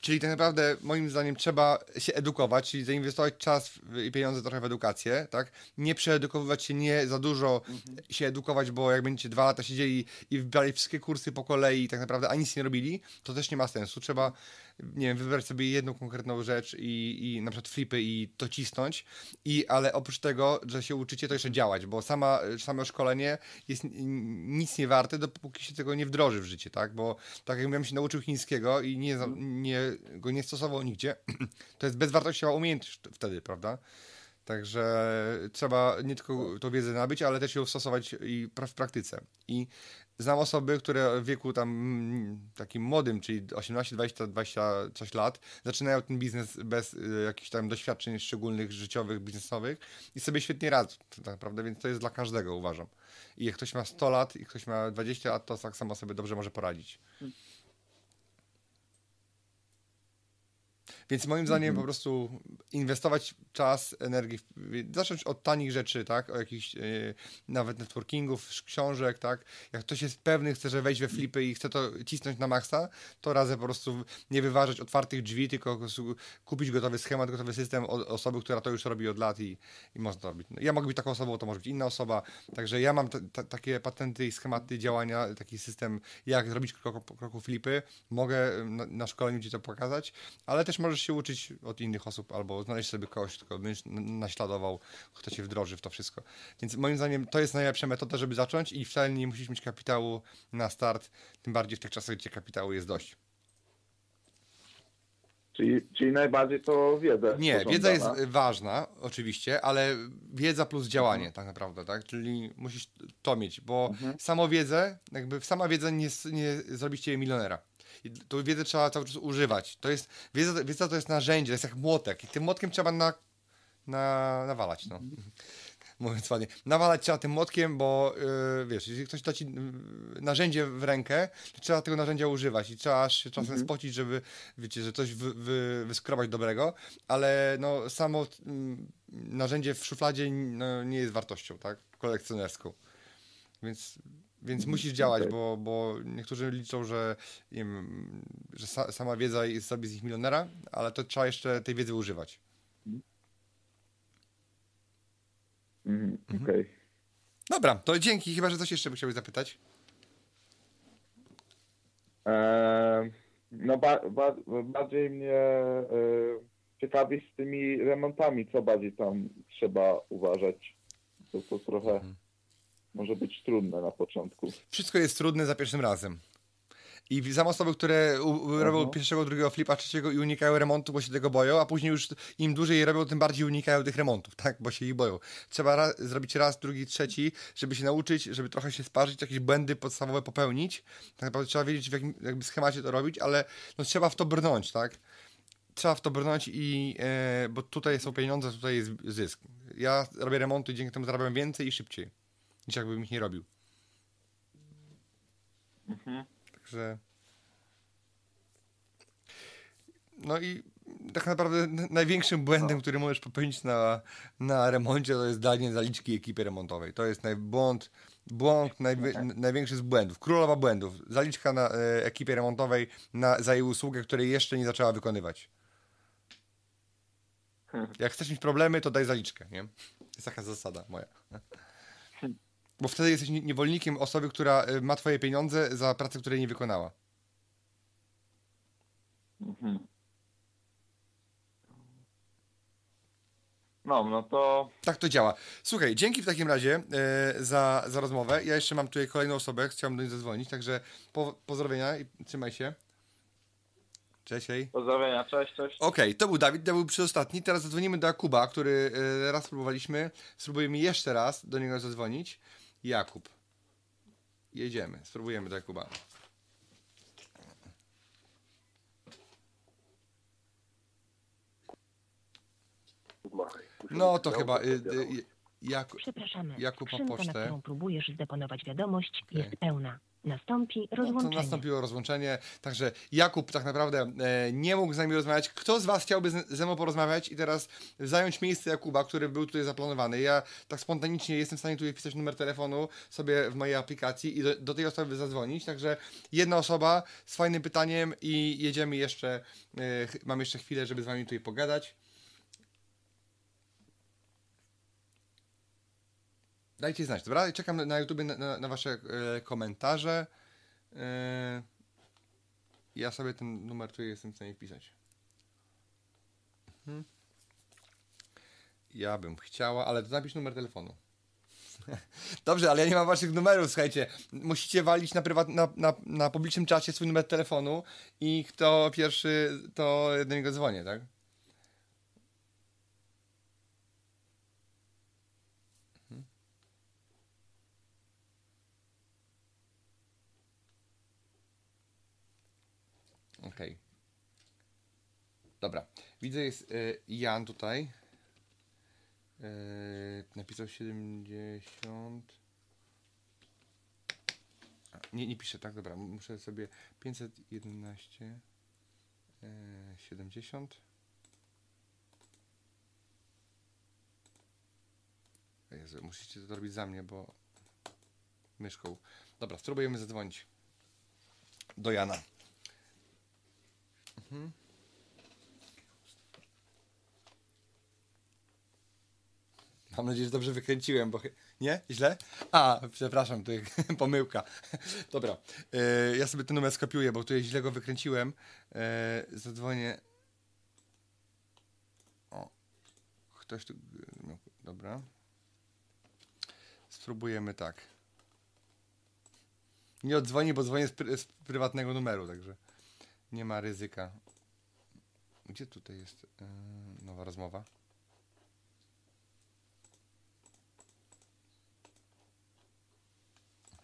Czyli tak naprawdę, moim zdaniem, trzeba się edukować, czyli zainwestować czas i pieniądze trochę w edukację, tak? Nie przeedukowywać się, nie za dużo mhm. się edukować, bo jak będziecie dwa lata siedzieli i wybrali wszystkie kursy po kolei i tak naprawdę, a nic nie robili, to też nie ma sensu. Trzeba nie wiem, wybrać sobie jedną konkretną rzecz i, i na przykład flipy i to cisnąć, i, ale oprócz tego, że się uczycie, to jeszcze działać, bo sama, samo szkolenie jest nic nie warte, dopóki się tego nie wdroży w życie, tak? Bo tak jak bym się nauczył chińskiego i nie, nie, go nie stosował nigdzie, *clears throat* to jest bezwartościowa umiejętność wtedy, prawda? Także trzeba nie tylko tą wiedzę nabyć, ale też ją stosować i w praktyce. I znam osoby, które w wieku tam mm, takim młodym, czyli 18, 20, 20 coś lat, zaczynają ten biznes bez y, jakichś tam doświadczeń szczególnych, życiowych, biznesowych i sobie świetnie radzą, tak naprawdę, więc to jest dla każdego, uważam. I jak ktoś ma 100 lat i ktoś ma 20 lat, to tak samo sobie dobrze może poradzić. Więc moim zdaniem mm -hmm. po prostu inwestować czas, energię, zacząć od tanich rzeczy, tak, o jakichś yy, nawet networkingów, książek, tak, jak ktoś jest pewny, chce, że wejść we flipy i chce to cisnąć na maksa, to razem po prostu nie wyważać otwartych drzwi, tylko kupić gotowy schemat, gotowy system od osoby, która to już robi od lat i, i można to robić. No, ja mogę być taką osobą, to może być inna osoba, także ja mam takie patenty i schematy działania, taki system, jak zrobić krok po kroku flipy, mogę na, na szkoleniu Ci to pokazać, ale też możesz się uczyć od innych osób albo znaleźć sobie kogoś, kto będziesz naśladował, kto cię wdroży w to wszystko. Więc moim zdaniem to jest najlepsza metoda, żeby zacząć i wcale nie musisz mieć kapitału na start, tym bardziej w tych czasach, gdzie kapitału jest dość. Czyli, czyli najbardziej to wiedza. Nie, wiedza jest ważna, oczywiście, ale wiedza plus działanie mhm. tak naprawdę, tak? Czyli musisz to mieć, bo mhm. samą wiedzę, jakby sama wiedza nie, nie zrobi cię milionera. I tą wiedzę trzeba cały czas używać. To jest, wiedza, wiedza to jest narzędzie, to jest jak młotek i tym młotkiem trzeba na, na, nawalać, no. *laughs* Mówiąc ładnie. Nawalać trzeba tym młotkiem, bo yy, wiesz, jeżeli ktoś da ci yy, narzędzie w rękę, to trzeba tego narzędzia używać i trzeba się czasem mhm. spocić, żeby, wiecie, że coś wy, wy, wyskrobać dobrego, ale no samo yy, narzędzie w szufladzie no, nie jest wartością, tak, kolekcjonerską. Więc więc mhm. musisz działać, okay. bo, bo niektórzy liczą, że, wiem, że sa, sama wiedza jest sobie z nich milionera, ale to trzeba jeszcze tej wiedzy używać. Mm, Okej. Okay. Dobra, to dzięki. Chyba, że coś jeszcze by chciałbyś zapytać. Eee, no ba, ba, bardziej mnie e, ciekawi z tymi remontami, co bardziej tam trzeba uważać. To, to trochę... Mhm może być trudne na początku. Wszystko jest trudne za pierwszym razem. I znam osoby, które robią pierwszego, drugiego flipa, trzeciego i unikają remontu, bo się tego boją, a później już im dłużej je robią, tym bardziej unikają tych remontów, *laughs* tak? Bo się ich boją. Trzeba raz, zrobić raz, drugi, trzeci, żeby się nauczyć, żeby trochę się sparzyć, jakieś błędy podstawowe popełnić. Tak naprawdę trzeba wiedzieć, w jakim jakby schemacie to robić, ale no, trzeba w to brnąć, tak? Trzeba w to brnąć i, e, bo tutaj są pieniądze, tutaj jest zysk. Ja robię remonty i dzięki temu zarabiam więcej i szybciej niż jakbym ich nie robił. Mhm. Także. No i tak naprawdę największym błędem, no. który możesz popełnić na, na remoncie, to jest danie zaliczki ekipy remontowej. To jest błąd, błąd najwi okay. największy z błędów. Królowa błędów. Zaliczka na e, ekipie remontowej na, za jej usługę, której jeszcze nie zaczęła wykonywać. Hmm. Jak chcesz mieć problemy, to daj zaliczkę, nie? To jest taka zasada moja. Bo wtedy jesteś niewolnikiem osoby, która y, ma twoje pieniądze za pracę, której nie wykonała. Mhm. No, no to. Tak to działa. Słuchaj, dzięki w takim razie e, za, za rozmowę. Ja jeszcze mam tutaj kolejną osobę, chciałbym do niej zadzwonić, także po, pozdrowienia i trzymaj się. Cześć, hej. Pozdrowienia, cześć, cześć. Okej, okay, to był Dawid, to był przedostatni. Teraz zadzwonimy do Jakuba, który e, raz spróbowaliśmy. Spróbujemy jeszcze raz do niego zadzwonić. Jakub. Jedziemy, spróbujemy do Jakuba. No to chyba y, y, Jak, Przepraszamy. Jakub ma Skrzynka, na pocztę. którą próbujesz zdeponować wiadomość, jest pełna. Nastąpi No, rozłączenie. to nastąpiło rozłączenie, także Jakub tak naprawdę e, nie mógł z nami rozmawiać. Kto z Was chciałby z- ze mną porozmawiać i teraz zająć miejsce Jakuba, który był tutaj zaplanowany? Ja tak spontanicznie jestem w stanie tutaj wpisać numer telefonu sobie w mojej aplikacji i do, do tej osoby zadzwonić, także jedna osoba z fajnym pytaniem i jedziemy jeszcze, e, jeszcze chwilę, żeby z Wami tutaj pogadać. Dajcie znać, dobra? Czekam na- YouTube na, na, na Wasze e, komentarze. E, ja sobie ten numer tutaj jestem w stanie wpisać. Mhm. Ja bym chciała, ale to napisz numer telefonu. *laughs* Dobrze, ale ja nie mam waszych numerów, słuchajcie. Musicie walić na, prywat, na, na, na publicznym czacie swój numer telefonu i kto pierwszy, to do niego dzwonię, tak? Mhm. Okej. Dobra. Widzę jest y, Jan tutaj. Y, napisał 70. A, nie, nie piszę, tak? Dobra. Muszę sobie 511 y, 70. Jezu, musicie to robić za mnie, bo myszką. Dobra, spróbujemy zadzwonić do Jana. Mhm. Mam nadzieję, że dobrze wykręciłem, bo... Nie? Źle? A, przepraszam, to *laughs* pomyłka. *laughs* Dobra, e, ja sobie ten numer skopiuję, bo tutaj źle go wykręciłem. E, zadzwonię... O, ktoś tu... miał- Dobra. Spróbujemy tak. Nie odzwoni, bo dzwonię z, pr- z prywatnego numeru, także nie ma ryzyka. Gdzie tutaj jest e, nowa rozmowa?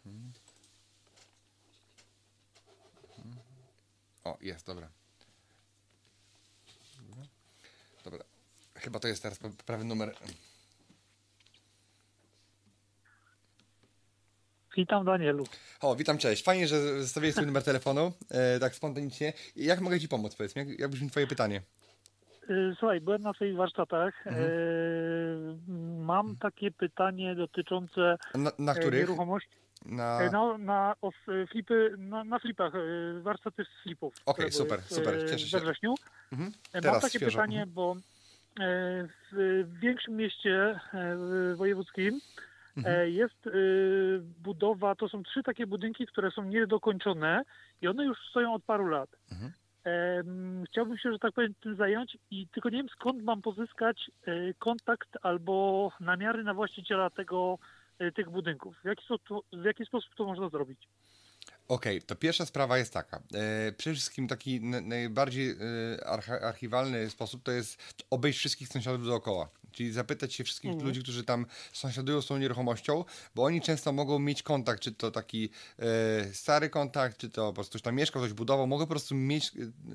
Mhm. Mhm. O, jest, dobra. Dobra. Chyba to jest teraz pra- prawy numer. Witam Danielu. O, witam, cześć. Fajnie, że zostawiłeś swój numer telefonu, e, tak spontanicznie. Jak mogę Ci pomóc, powiedz mi? Jak, jak brzmi Twoje pytanie? Y, Słuchaj, byłem na Twoich warsztatach. Mhm. Y, Mam takie pytanie dotyczące Na, na e, których? nieruchomości. Na... E, No, na os, flipy, na, na flipach, e, warsztaty z flipów. Okej, były super, super, e, cieszę się. We wrześniu. Mhm. E, Mam Teraz takie świeżo. pytanie, bo e, w większym mieście e, wojewódzkim Mhm. e, jest e, budowa, to są trzy takie budynki, które są niedokończone i one już stoją od paru lat. Mhm. Chciałbym się, że tak powiem, tym zająć i tylko nie wiem skąd mam pozyskać e, kontakt albo namiary na właściciela tego, e, tych budynków. W jaki, sposób, w jaki sposób to można zrobić? Okej, to pierwsza sprawa jest taka. Przede wszystkim taki najbardziej archiwalny sposób to jest obejść wszystkich sąsiadów dookoła. Czyli zapytać się wszystkich Mhm. ludzi, którzy tam sąsiadują z tą nieruchomością, bo oni często mogą mieć kontakt, czy to taki e, stary kontakt, czy to po prostu ktoś tam mieszkał, ktoś budował, mogą po prostu mieć e,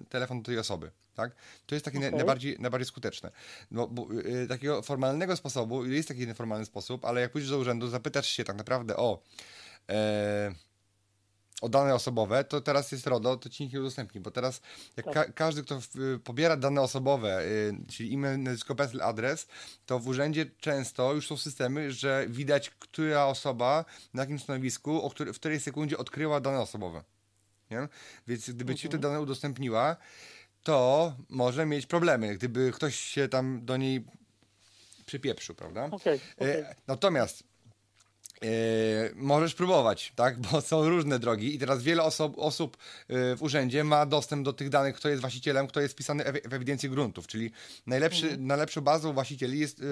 telefon do tej osoby. Tak? To jest takie Okej. najbardziej, najbardziej skuteczne. No, bo, e, takiego formalnego sposobu, jest taki nieformalny sposób, ale jak pójdziesz do urzędu, zapytasz się tak naprawdę o e, o dane osobowe, to teraz jest RODO, to ci nikt nie udostępni, bo teraz jak Tak. ka- każdy, kto y, pobiera dane osobowe, y, czyli imię, nazwisko, PESEL, adres, to w urzędzie często już są systemy, że widać, która osoba na jakim stanowisku, o który, w której sekundzie odkryła dane osobowe. Nie? Więc gdyby ci te dane udostępniła, to może mieć problemy, gdyby ktoś się tam do niej przypieprzył, prawda? Okej, okej. E, Natomiast e, możesz próbować, tak? *laughs* Bo są różne drogi i teraz wiele osób, osób e, w urzędzie ma dostęp do tych danych, kto jest właścicielem, kto jest wpisany w ewidencję gruntów, czyli najlepszy, najlepszą bazą właścicieli jest e,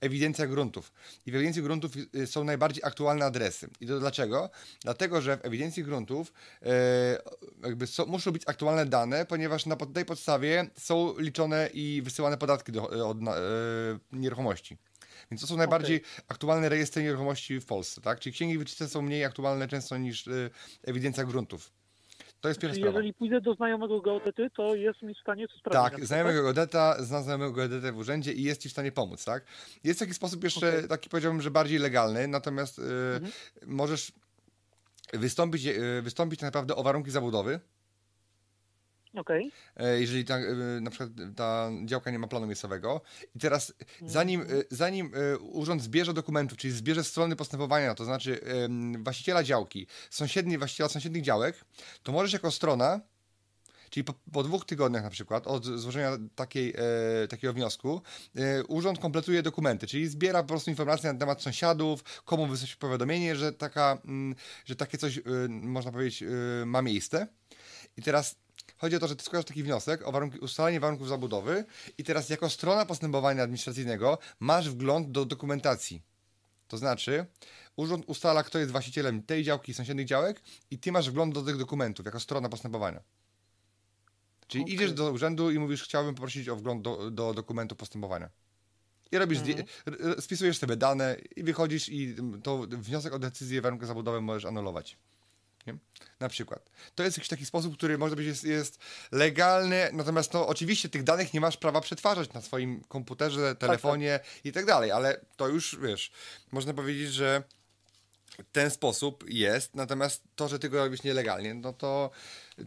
ewidencja gruntów. I w ewidencji gruntów e, są najbardziej aktualne adresy. I to dlaczego? Dlatego, że w ewidencji gruntów e, jakby są, muszą być aktualne dane, ponieważ na tej podstawie są liczone i wysyłane podatki do, od na, e, nieruchomości. Więc to są najbardziej aktualne rejestry nieruchomości w Polsce, tak? Czyli księgi wieczyste są mniej aktualne często niż y, ewidencja gruntów. To jest pierwsza Czyli sprawa. jeżeli pójdę do znajomego geodety, to jest mi w stanie to sprawdzić. Tak, znajomego geodeta, zna znajomego geodetę w urzędzie i jest ci w stanie pomóc, tak? Jest taki sposób jeszcze, taki powiedziałbym, że bardziej legalny, natomiast y, Mhm. możesz wystąpić, e, wystąpić tak naprawdę o warunki zabudowy. Okay. Jeżeli ta, e, na przykład ta działka nie ma planu miejscowego. I teraz, zanim, mhm. zanim urząd zbierze dokumentów, czyli zbierze strony postępowania, to znaczy właściciela działki, sąsiedni, właściciela sąsiednich działek, to możesz jako strona Czyli po, po, dwóch tygodniach na przykład od złożenia takiej, e, takiego wniosku e, urząd kompletuje dokumenty, czyli zbiera po prostu informacje na temat sąsiadów, komu wysłać powiadomienie, że, taka, mm, że takie coś, e, można powiedzieć, e, ma miejsce. I teraz Chodzi o to, że ty składasz taki wniosek o warunki, ustalenie warunków zabudowy i teraz jako strona postępowania administracyjnego masz wgląd do dokumentacji. To znaczy, urząd ustala, kto jest właścicielem tej działki i sąsiednich działek i ty masz wgląd do tych dokumentów jako strona postępowania. Czyli okay. idziesz do urzędu i mówisz, chciałbym poprosić o wgląd do, do dokumentu postępowania. I robisz, mhm. spisujesz sobie dane i wychodzisz i to wniosek o decyzję warunku zabudowym możesz anulować. Nie? Na przykład. To jest jakiś taki sposób, który może być jest, jest legalny, natomiast no, oczywiście tych danych nie masz prawa przetwarzać na swoim komputerze, telefonie tak, tak. i tak dalej, ale to już, wiesz, można powiedzieć, że ten sposób jest, natomiast to, że ty go robisz nielegalnie, no to,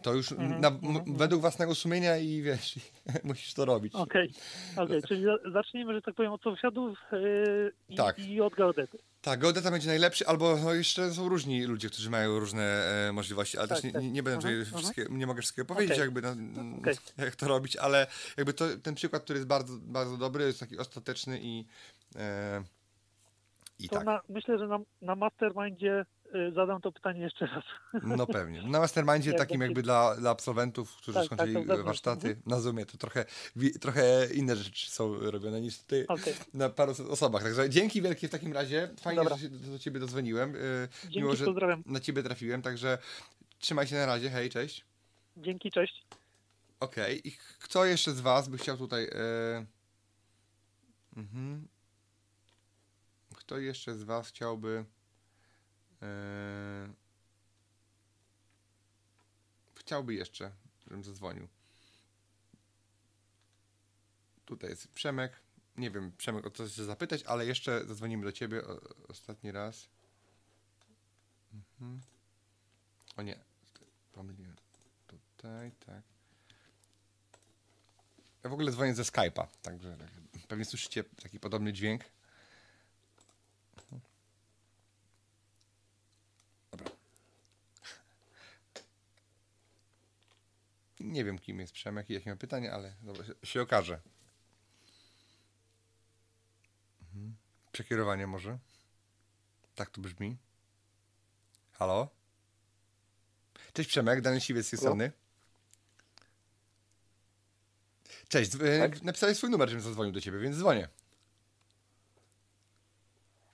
to już mm -hmm, na, mm -hmm. według własnego sumienia i wiesz, *laughs* musisz to robić. Okej, okay, okay. czyli zacznijmy, że tak powiem, od sąsiadów yy, tak. i, od geodety. Tak, geodeta będzie najlepszy, albo no, jeszcze są różni ludzie, którzy mają różne e, możliwości, ale tak, też nie, tak. nie, nie będę tutaj uh -huh, uh -huh. nie mogę wszystkiego powiedzieć, okay. jakby no, jak to robić, ale jakby to, ten przykład, który jest bardzo, bardzo dobry, jest taki ostateczny i e, i to tak. na, myślę, że na, na mastermindzie zadam to pytanie jeszcze raz. No pewnie. Na *laughs* mastermindzie takim jakby dla, dla absolwentów, którzy tak, skończyli tak, warsztaty mhm. na Zoomie, to trochę, trochę inne rzeczy są robione niż tutaj okay. na paru osobach. Także dzięki wielkie w takim razie. Fajnie, Dobra. że się do ciebie dodzwoniłem. Y, dzięki, Miło, że pozdrawiam. na ciebie trafiłem, także trzymaj się na razie. Hej, cześć. Dzięki, cześć. Okej. Okay. I kto jeszcze z was by chciał tutaj... Yy... Mhm. Kto jeszcze z Was chciałby. E, chciałby jeszcze, żebym zadzwonił. Tutaj jest Przemek. Nie wiem, Przemek, o co chcesz zapytać, ale jeszcze zadzwonimy do Ciebie ostatni raz. Mhm. O nie, pomyliłem. Tutaj, tak. Ja w ogóle dzwonię ze Skype'a, także pewnie słyszycie taki podobny dźwięk. Nie wiem, kim jest Przemek i jakie ma pytanie, ale dobra, się, okaże. Mhm. Przekierowanie może? Tak to brzmi. Halo? Cześć Przemek, Daniel Siwiec z tej strony. Cześć, tak? napisałeś swój numer, żebym zadzwonił do ciebie, więc dzwonię.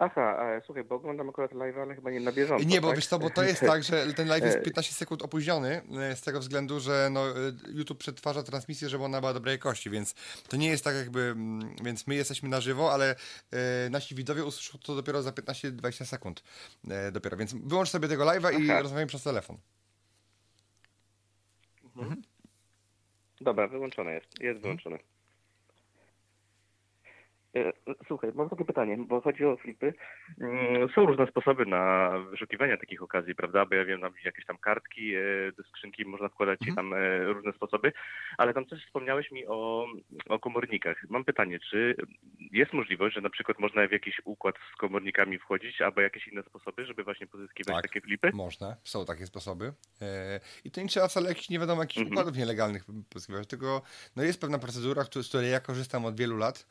Aha, słuchaj, bo oglądam akurat live, ale chyba nie na bieżąco. Nie, bo tak? wiesz co, bo to jest tak, że ten live jest *laughs* 15 sekund opóźniony e, z tego względu, że no, e, YouTube przetwarza transmisję, żeby ona była dobrej jakości, więc to nie jest tak jakby, mm, więc my jesteśmy na żywo, ale e, nasi widzowie usłyszą to dopiero za 15-20 sekund e, dopiero, więc wyłącz sobie tego live'a i rozmawiamy przez telefon. Mhm. Mhm. Dobra, wyłączone jest, jest mhm. wyłączone. E, słuchaj, mam takie pytanie, bo chodzi o flipy. Mm, są różne sposoby na wyszukiwanie takich okazji, prawda? Bo ja wiem, tam jakieś tam kartki e, do skrzynki można wkładać mhm. tam e, różne sposoby, ale tam też wspomniałeś mi o, o komornikach. Mam pytanie, czy jest możliwość, że na przykład można w jakiś układ z komornikami wchodzić, albo jakieś inne sposoby, żeby właśnie pozyskiwać tak, takie flipy? można, są takie sposoby. I to nie trzeba wcale jakichś, nie wiadomo, jakichś mhm. układów nielegalnych pozyskiwać, tylko no jest pewna procedura, z której ja korzystam od wielu lat,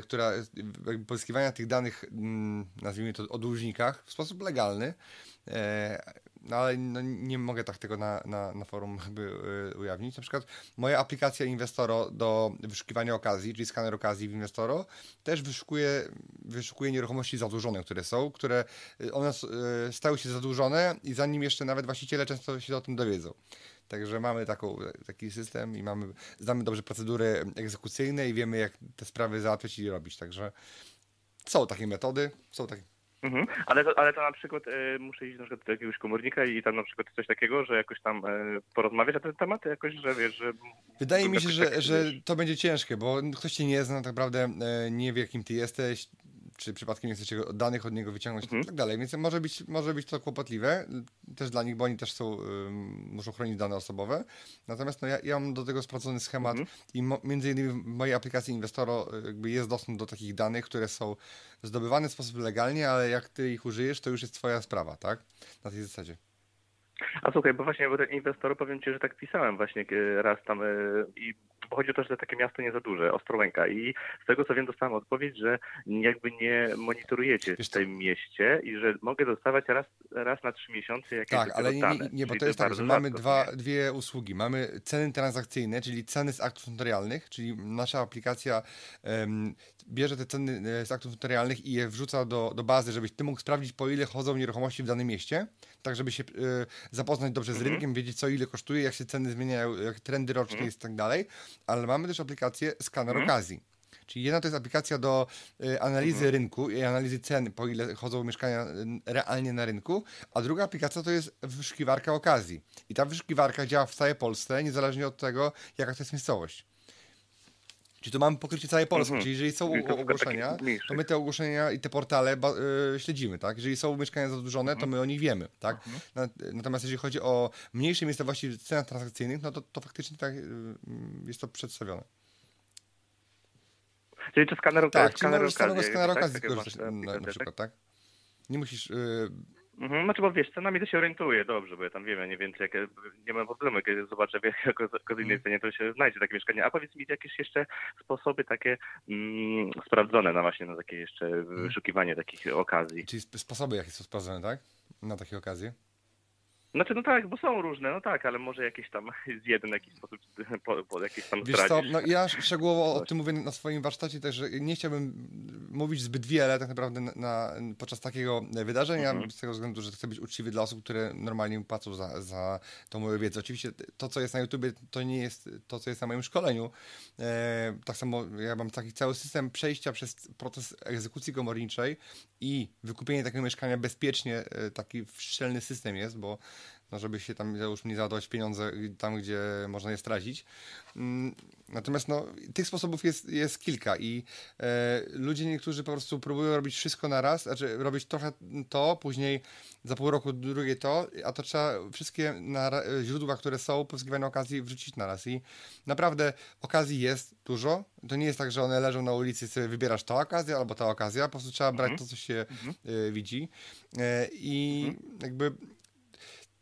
która pozyskiwania tych danych, mm, nazwijmy to o dłużnikach, w sposób legalny, e, no ale no, nie mogę tak tego na, na, na forum jakby e, ujawnić. Na przykład moja aplikacja Inwestoro do wyszukiwania okazji, czyli skaner okazji w Inwestoro, też wyszukuje, wyszukuje nieruchomości zadłużone, które są, które e, one stały się zadłużone i zanim jeszcze nawet właściciele często się o tym dowiedzą. Także mamy taką, taki system i mamy, znamy dobrze procedury egzekucyjne i wiemy, jak te sprawy załatwiać i robić. Także są takie metody, są takie. Mhm. Ale, to, ale to na przykład y, muszę iść na przykład do jakiegoś komornika i tam na przykład coś takiego, że jakoś tam y, porozmawiać na ten temat, jakoś, że wiesz, że... Wydaje mi się, że, że to będzie ciężkie, bo ktoś cię nie zna, tak naprawdę y, nie wie, kim ty jesteś, czy przypadkiem nie chcecie danych od niego wyciągnąć mhm. i tak dalej, więc może być, może być to kłopotliwe też dla nich, bo oni też są, muszą chronić dane osobowe. Natomiast no, ja, ja mam do tego sprawdzony schemat mhm. i mo, między innymi w mojej aplikacji Inwestoro jakby jest dostęp do takich danych, które są zdobywane w sposób legalnie, ale jak ty ich użyjesz, to już jest twoja sprawa, tak? Na tej zasadzie. A słuchaj, bo właśnie bo ten inwestor, powiem Ci, że tak pisałem właśnie e, raz tam e, i bo chodzi o to, że takie miasto nie za duże, Ostrołęka. I z tego co wiem dostałem odpowiedź, że jakby nie monitorujecie w tym mieście i że mogę dostawać raz, raz na trzy miesiące jakieś Tak, ale nie, nie, nie, bo to jest tak, że mamy dwa, dwie usługi. Mamy ceny transakcyjne, czyli ceny z aktów notarialnych, czyli nasza aplikacja um, bierze te ceny e, z aktów notarialnych i je wrzuca do, do bazy, żebyś ty mógł sprawdzić po ile chodzą nieruchomości w danym mieście, tak żeby się y, zapoznać dobrze z mhm. rynkiem, wiedzieć co ile kosztuje, jak się ceny zmieniają, jak trendy roczne mhm. i tak dalej ale mamy też aplikację skaner mhm. okazji. Czyli jedna to jest aplikacja do y, analizy mhm. rynku i analizy cen, po ile chodzą mieszkania realnie na rynku, a druga aplikacja to jest wyszukiwarka okazji. I ta wyszukiwarka działa w całej Polsce, niezależnie od tego, jaka to jest miejscowość. Czyli tu mamy pokrycie całej Polski, mhm. czyli jeżeli są ogłoszenia, to my te ogłoszenia i te portale y, śledzimy, tak? Jeżeli są mieszkania zadłużone, to mhm. my o nich wiemy, tak? Mhm. Natomiast jeżeli chodzi o mniejsze miejscowości w cenach transakcyjnych, no to, to faktycznie tak y, jest to przedstawione. Czyli to skaner Tak, czyli możesz samego skanera okazji korzystać na, na, przykład, tak? Nie musisz... Y, Mhm, znaczy, bo wiesz, cenami to się orientuje dobrze, bo ja tam wiem, ja nie więcej, jak, nie mam problemu, jak zobaczę w innej mhm. cenie, to się znajdzie takie mieszkanie. A powiedz mi jakieś jeszcze sposoby takie mm, sprawdzone na właśnie na takie jeszcze mhm. wyszukiwanie takich okazji. Czyli sposoby jakie są sprawdzone, tak? Na takie okazje? Znaczy, no tak, bo są różne, no tak, ale może jakieś tam *laughs* z jeden jakiś sposób *laughs* po, po jakieś tam Wiesz co, no ja szczegółowo o tym mówię na swoim warsztacie też, nie chciałbym mówić zbyt wiele tak naprawdę na, na podczas takiego wydarzenia, mhm. z tego względu, że chcę być uczciwy dla osób, które normalnie płacą za, za tą moją wiedzę. Oczywiście to, co jest na YouTubie, to nie jest to, co jest na moim szkoleniu. E, tak samo ja mam taki cały system przejścia przez proces egzekucji komorniczej i wykupienie takiego mieszkania bezpiecznie, e, taki szczelny system jest, bo no żeby się tam już nie załadować pieniądze tam, gdzie można je stracić. Mm, natomiast no, tych sposobów jest, jest kilka i e, ludzie niektórzy po prostu próbują robić wszystko na raz, znaczy robić trochę to, później za pół roku drugie to, a to trzeba wszystkie na, źródła, które są poszukiwane okazji wrzucić na raz i naprawdę okazji jest dużo. To nie jest tak, że one leżą na ulicy i sobie wybierasz ta okazja albo ta okazja, po prostu trzeba brać mhm. to, co się y, widzi e, i mhm. jakby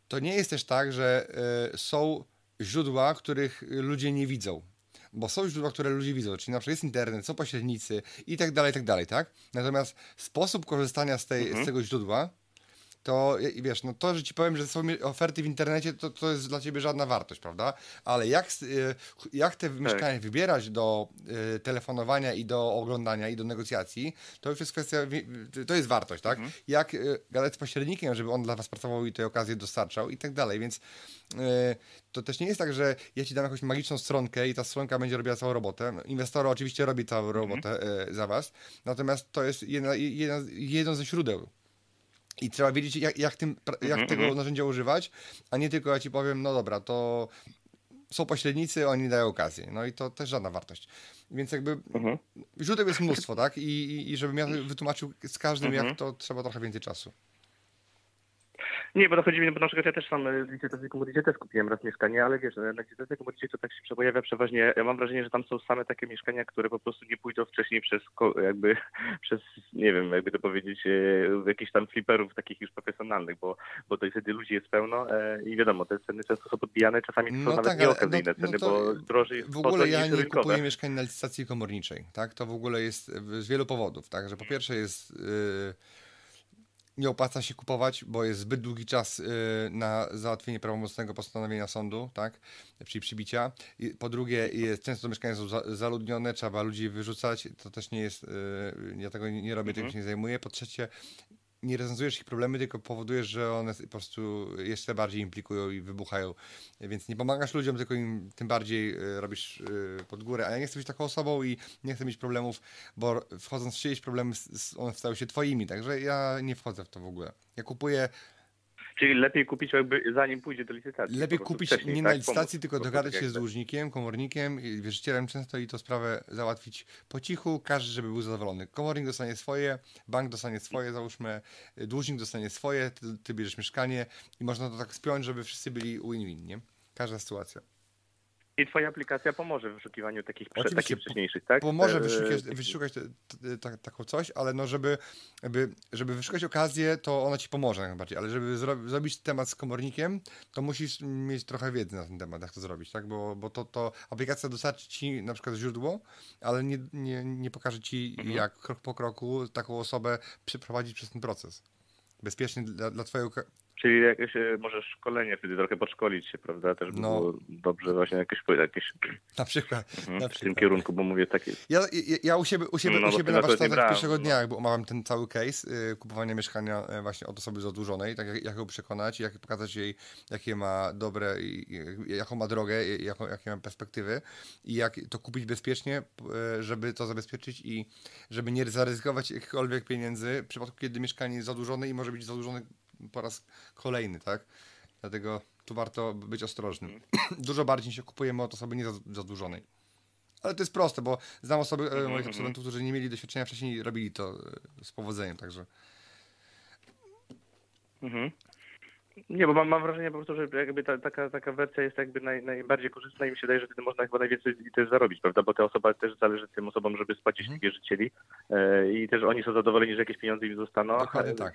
to nie jest też tak, że y, są źródła, których ludzie nie widzą. Bo są źródła, które ludzie widzą, czyli na przykład jest internet, są pośrednicy i tak dalej, i tak dalej, tak? Natomiast sposób korzystania z, tej, mhm. z tego źródła to wiesz, no to, że ci powiem, że są oferty w internecie, to, to jest dla ciebie żadna wartość, prawda? Ale jak, y, jak te tak. mieszkania wybierać do y, telefonowania i do oglądania i do negocjacji, to już jest kwestia, to jest wartość, tak? Mhm. Jak y, gadać z pośrednikiem, żeby on dla was pracował i te okazje dostarczał i tak dalej, więc to też nie jest tak, że ja ci dam jakąś magiczną stronkę i ta stronka będzie robiła całą robotę. Inwestor oczywiście robi całą mhm. robotę za was, natomiast to jest jedna, jedna, jedno ze źródeł i trzeba wiedzieć, jak, jak, tym, jak mm-hmm. tego narzędzia używać, a nie tylko ja ci powiem, no dobra, to są pośrednicy, oni dają okazję. No i to też żadna wartość. Więc jakby mm-hmm. źródeł jest mnóstwo, tak? I, i, i żebym ja wytłumaczył z każdym, jak mhm. to trzeba trochę więcej czasu. Nie, bo to chodzi mi, bo na przykład ja też sam w licytacji komodicie też kupiłem raz mieszkanie, ale wiesz, na licytacji komodicie to tak się przepojawia przeważnie, ja mam wrażenie, że tam są same takie mieszkania, które po prostu nie pójdą wcześniej przez jakby, *laughs* przez, nie wiem, jakby to powiedzieć, e, jakichś tam fliperów takich już profesjonalnych, bo, bo to wtedy ludzi jest pełno e, i wiadomo, te ceny często są podbijane, czasami no są nawet tak, nieokazyjne no, ceny, no bo drożej jest W ogóle ja nie kupuję mieszkań na licytacji komorniczej, tak? To w ogóle jest z wielu powodów, tak? Że po pierwsze jest... Yy nie opłaca się kupować, bo jest zbyt długi czas y, na załatwienie prawomocnego postanowienia sądu, tak, czyli przybicia. I po drugie, jest, często mieszkania są za, zaludnione, trzeba ludzi wyrzucać, to też nie jest, y, ja tego nie, nie robię, mhm. tym się nie zajmuję. Po trzecie, nie rozwiązujesz ich problemy, tylko powodujesz, że one po prostu jeszcze bardziej implikują i wybuchają. Więc nie pomagasz ludziom, tylko im tym bardziej e, robisz e, pod górę. A ja nie chcę być taką osobą i nie chcę mieć problemów, bo wchodząc w czyjeś problemy, one stały się twoimi. Także ja nie wchodzę w to w ogóle. Ja kupuję Czyli lepiej kupić jakby zanim pójdzie do licytacji. Lepiej kupić nie tak? na licytacji, tylko dogadać się z dłużnikiem, komornikiem, i wierzycielem często i to sprawę załatwić po cichu, każdy, żeby był zadowolony. Komornik dostanie swoje, bank dostanie swoje, załóżmy, dłużnik dostanie swoje, ty, ty bierzesz mieszkanie i można to tak spiąć, żeby wszyscy byli win-win, nie? Każda sytuacja. I twoja aplikacja pomoże w wyszukiwaniu takich, prze, takich wcześniejszych, tak? Pomoże E, wyszukać, wyszukać taką coś, ale no żeby, żeby, żeby wyszukać okazję, to ona ci pomoże najbardziej, ale żeby zro, zrobić temat z komornikiem, to musisz mieć trochę wiedzy na ten temat, jak to zrobić, tak? Bo, bo to, to aplikacja dostarczy ci na przykład źródło, ale nie, nie, nie pokaże ci, Mhm. jak krok po kroku taką osobę przeprowadzić przez ten proces. Bezpiecznie dla, dla twojego... Czyli jakieś, e, może szkolenie wtedy trochę podszkolić się, prawda? Też by No. było dobrze właśnie jakieś, jakieś Na przykład. mhm, na w tym przykład. kierunku, bo mówię takie... Ja, ja, ja u siebie, u siebie, No, u siebie na warsztatach pierwszego no. dnia jakby omawiam ten cały case y, kupowania mieszkania y, właśnie od osoby zadłużonej, tak jak, jak ją przekonać, jak pokazać jej, jakie ma dobre, jaką ma drogę, jaką, jakie ma perspektywy i jak to kupić bezpiecznie, y, żeby to zabezpieczyć i żeby nie zaryzykować jakichkolwiek pieniędzy w przypadku, kiedy mieszkanie jest zadłużone i może być zadłużone po raz kolejny, tak? Dlatego tu warto być ostrożnym. *clears throat* Dużo bardziej się kupujemy od osoby niezadłużonej. Ale to jest proste, bo znam osoby, e, moich mhm. absolwentów, którzy nie mieli doświadczenia wcześniej i robili to e, z powodzeniem, także. Mhm. Nie, bo mam, mam wrażenie po prostu, że jakby ta, taka, taka wersja jest jakby naj, najbardziej korzystna i mi się wydaje, że wtedy można chyba najwięcej też zarobić, prawda? Bo te osoba też zależy tym osobom, żeby spłacić Mhm. tych wierzycieli e, i też oni są zadowoleni, że jakieś pieniądze im zostaną. Dokładnie E, tak.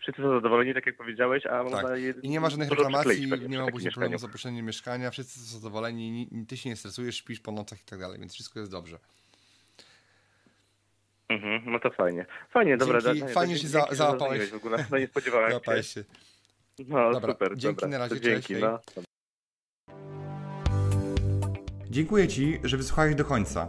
Wszyscy są zadowoleni, tak jak powiedziałeś, a można tak. je I nie ma żadnych reklamacji, nie ma później problemu z opuszczeniem mieszkania, wszyscy są zadowoleni, ni- ni- ty się nie stresujesz, śpisz po nocach i tak dalej, więc wszystko jest dobrze. Mhm, no to fajnie. Fajnie, dobra. Dzięki, Daniel, fajnie się za- że załapałeś. W ogóle, no nie spodziewałem Załapałeś się. się. No Dobra, super, dzięki dobra. na razie, cześć, dzięki, no. Dziękuję Ci, że wysłuchałeś do końca.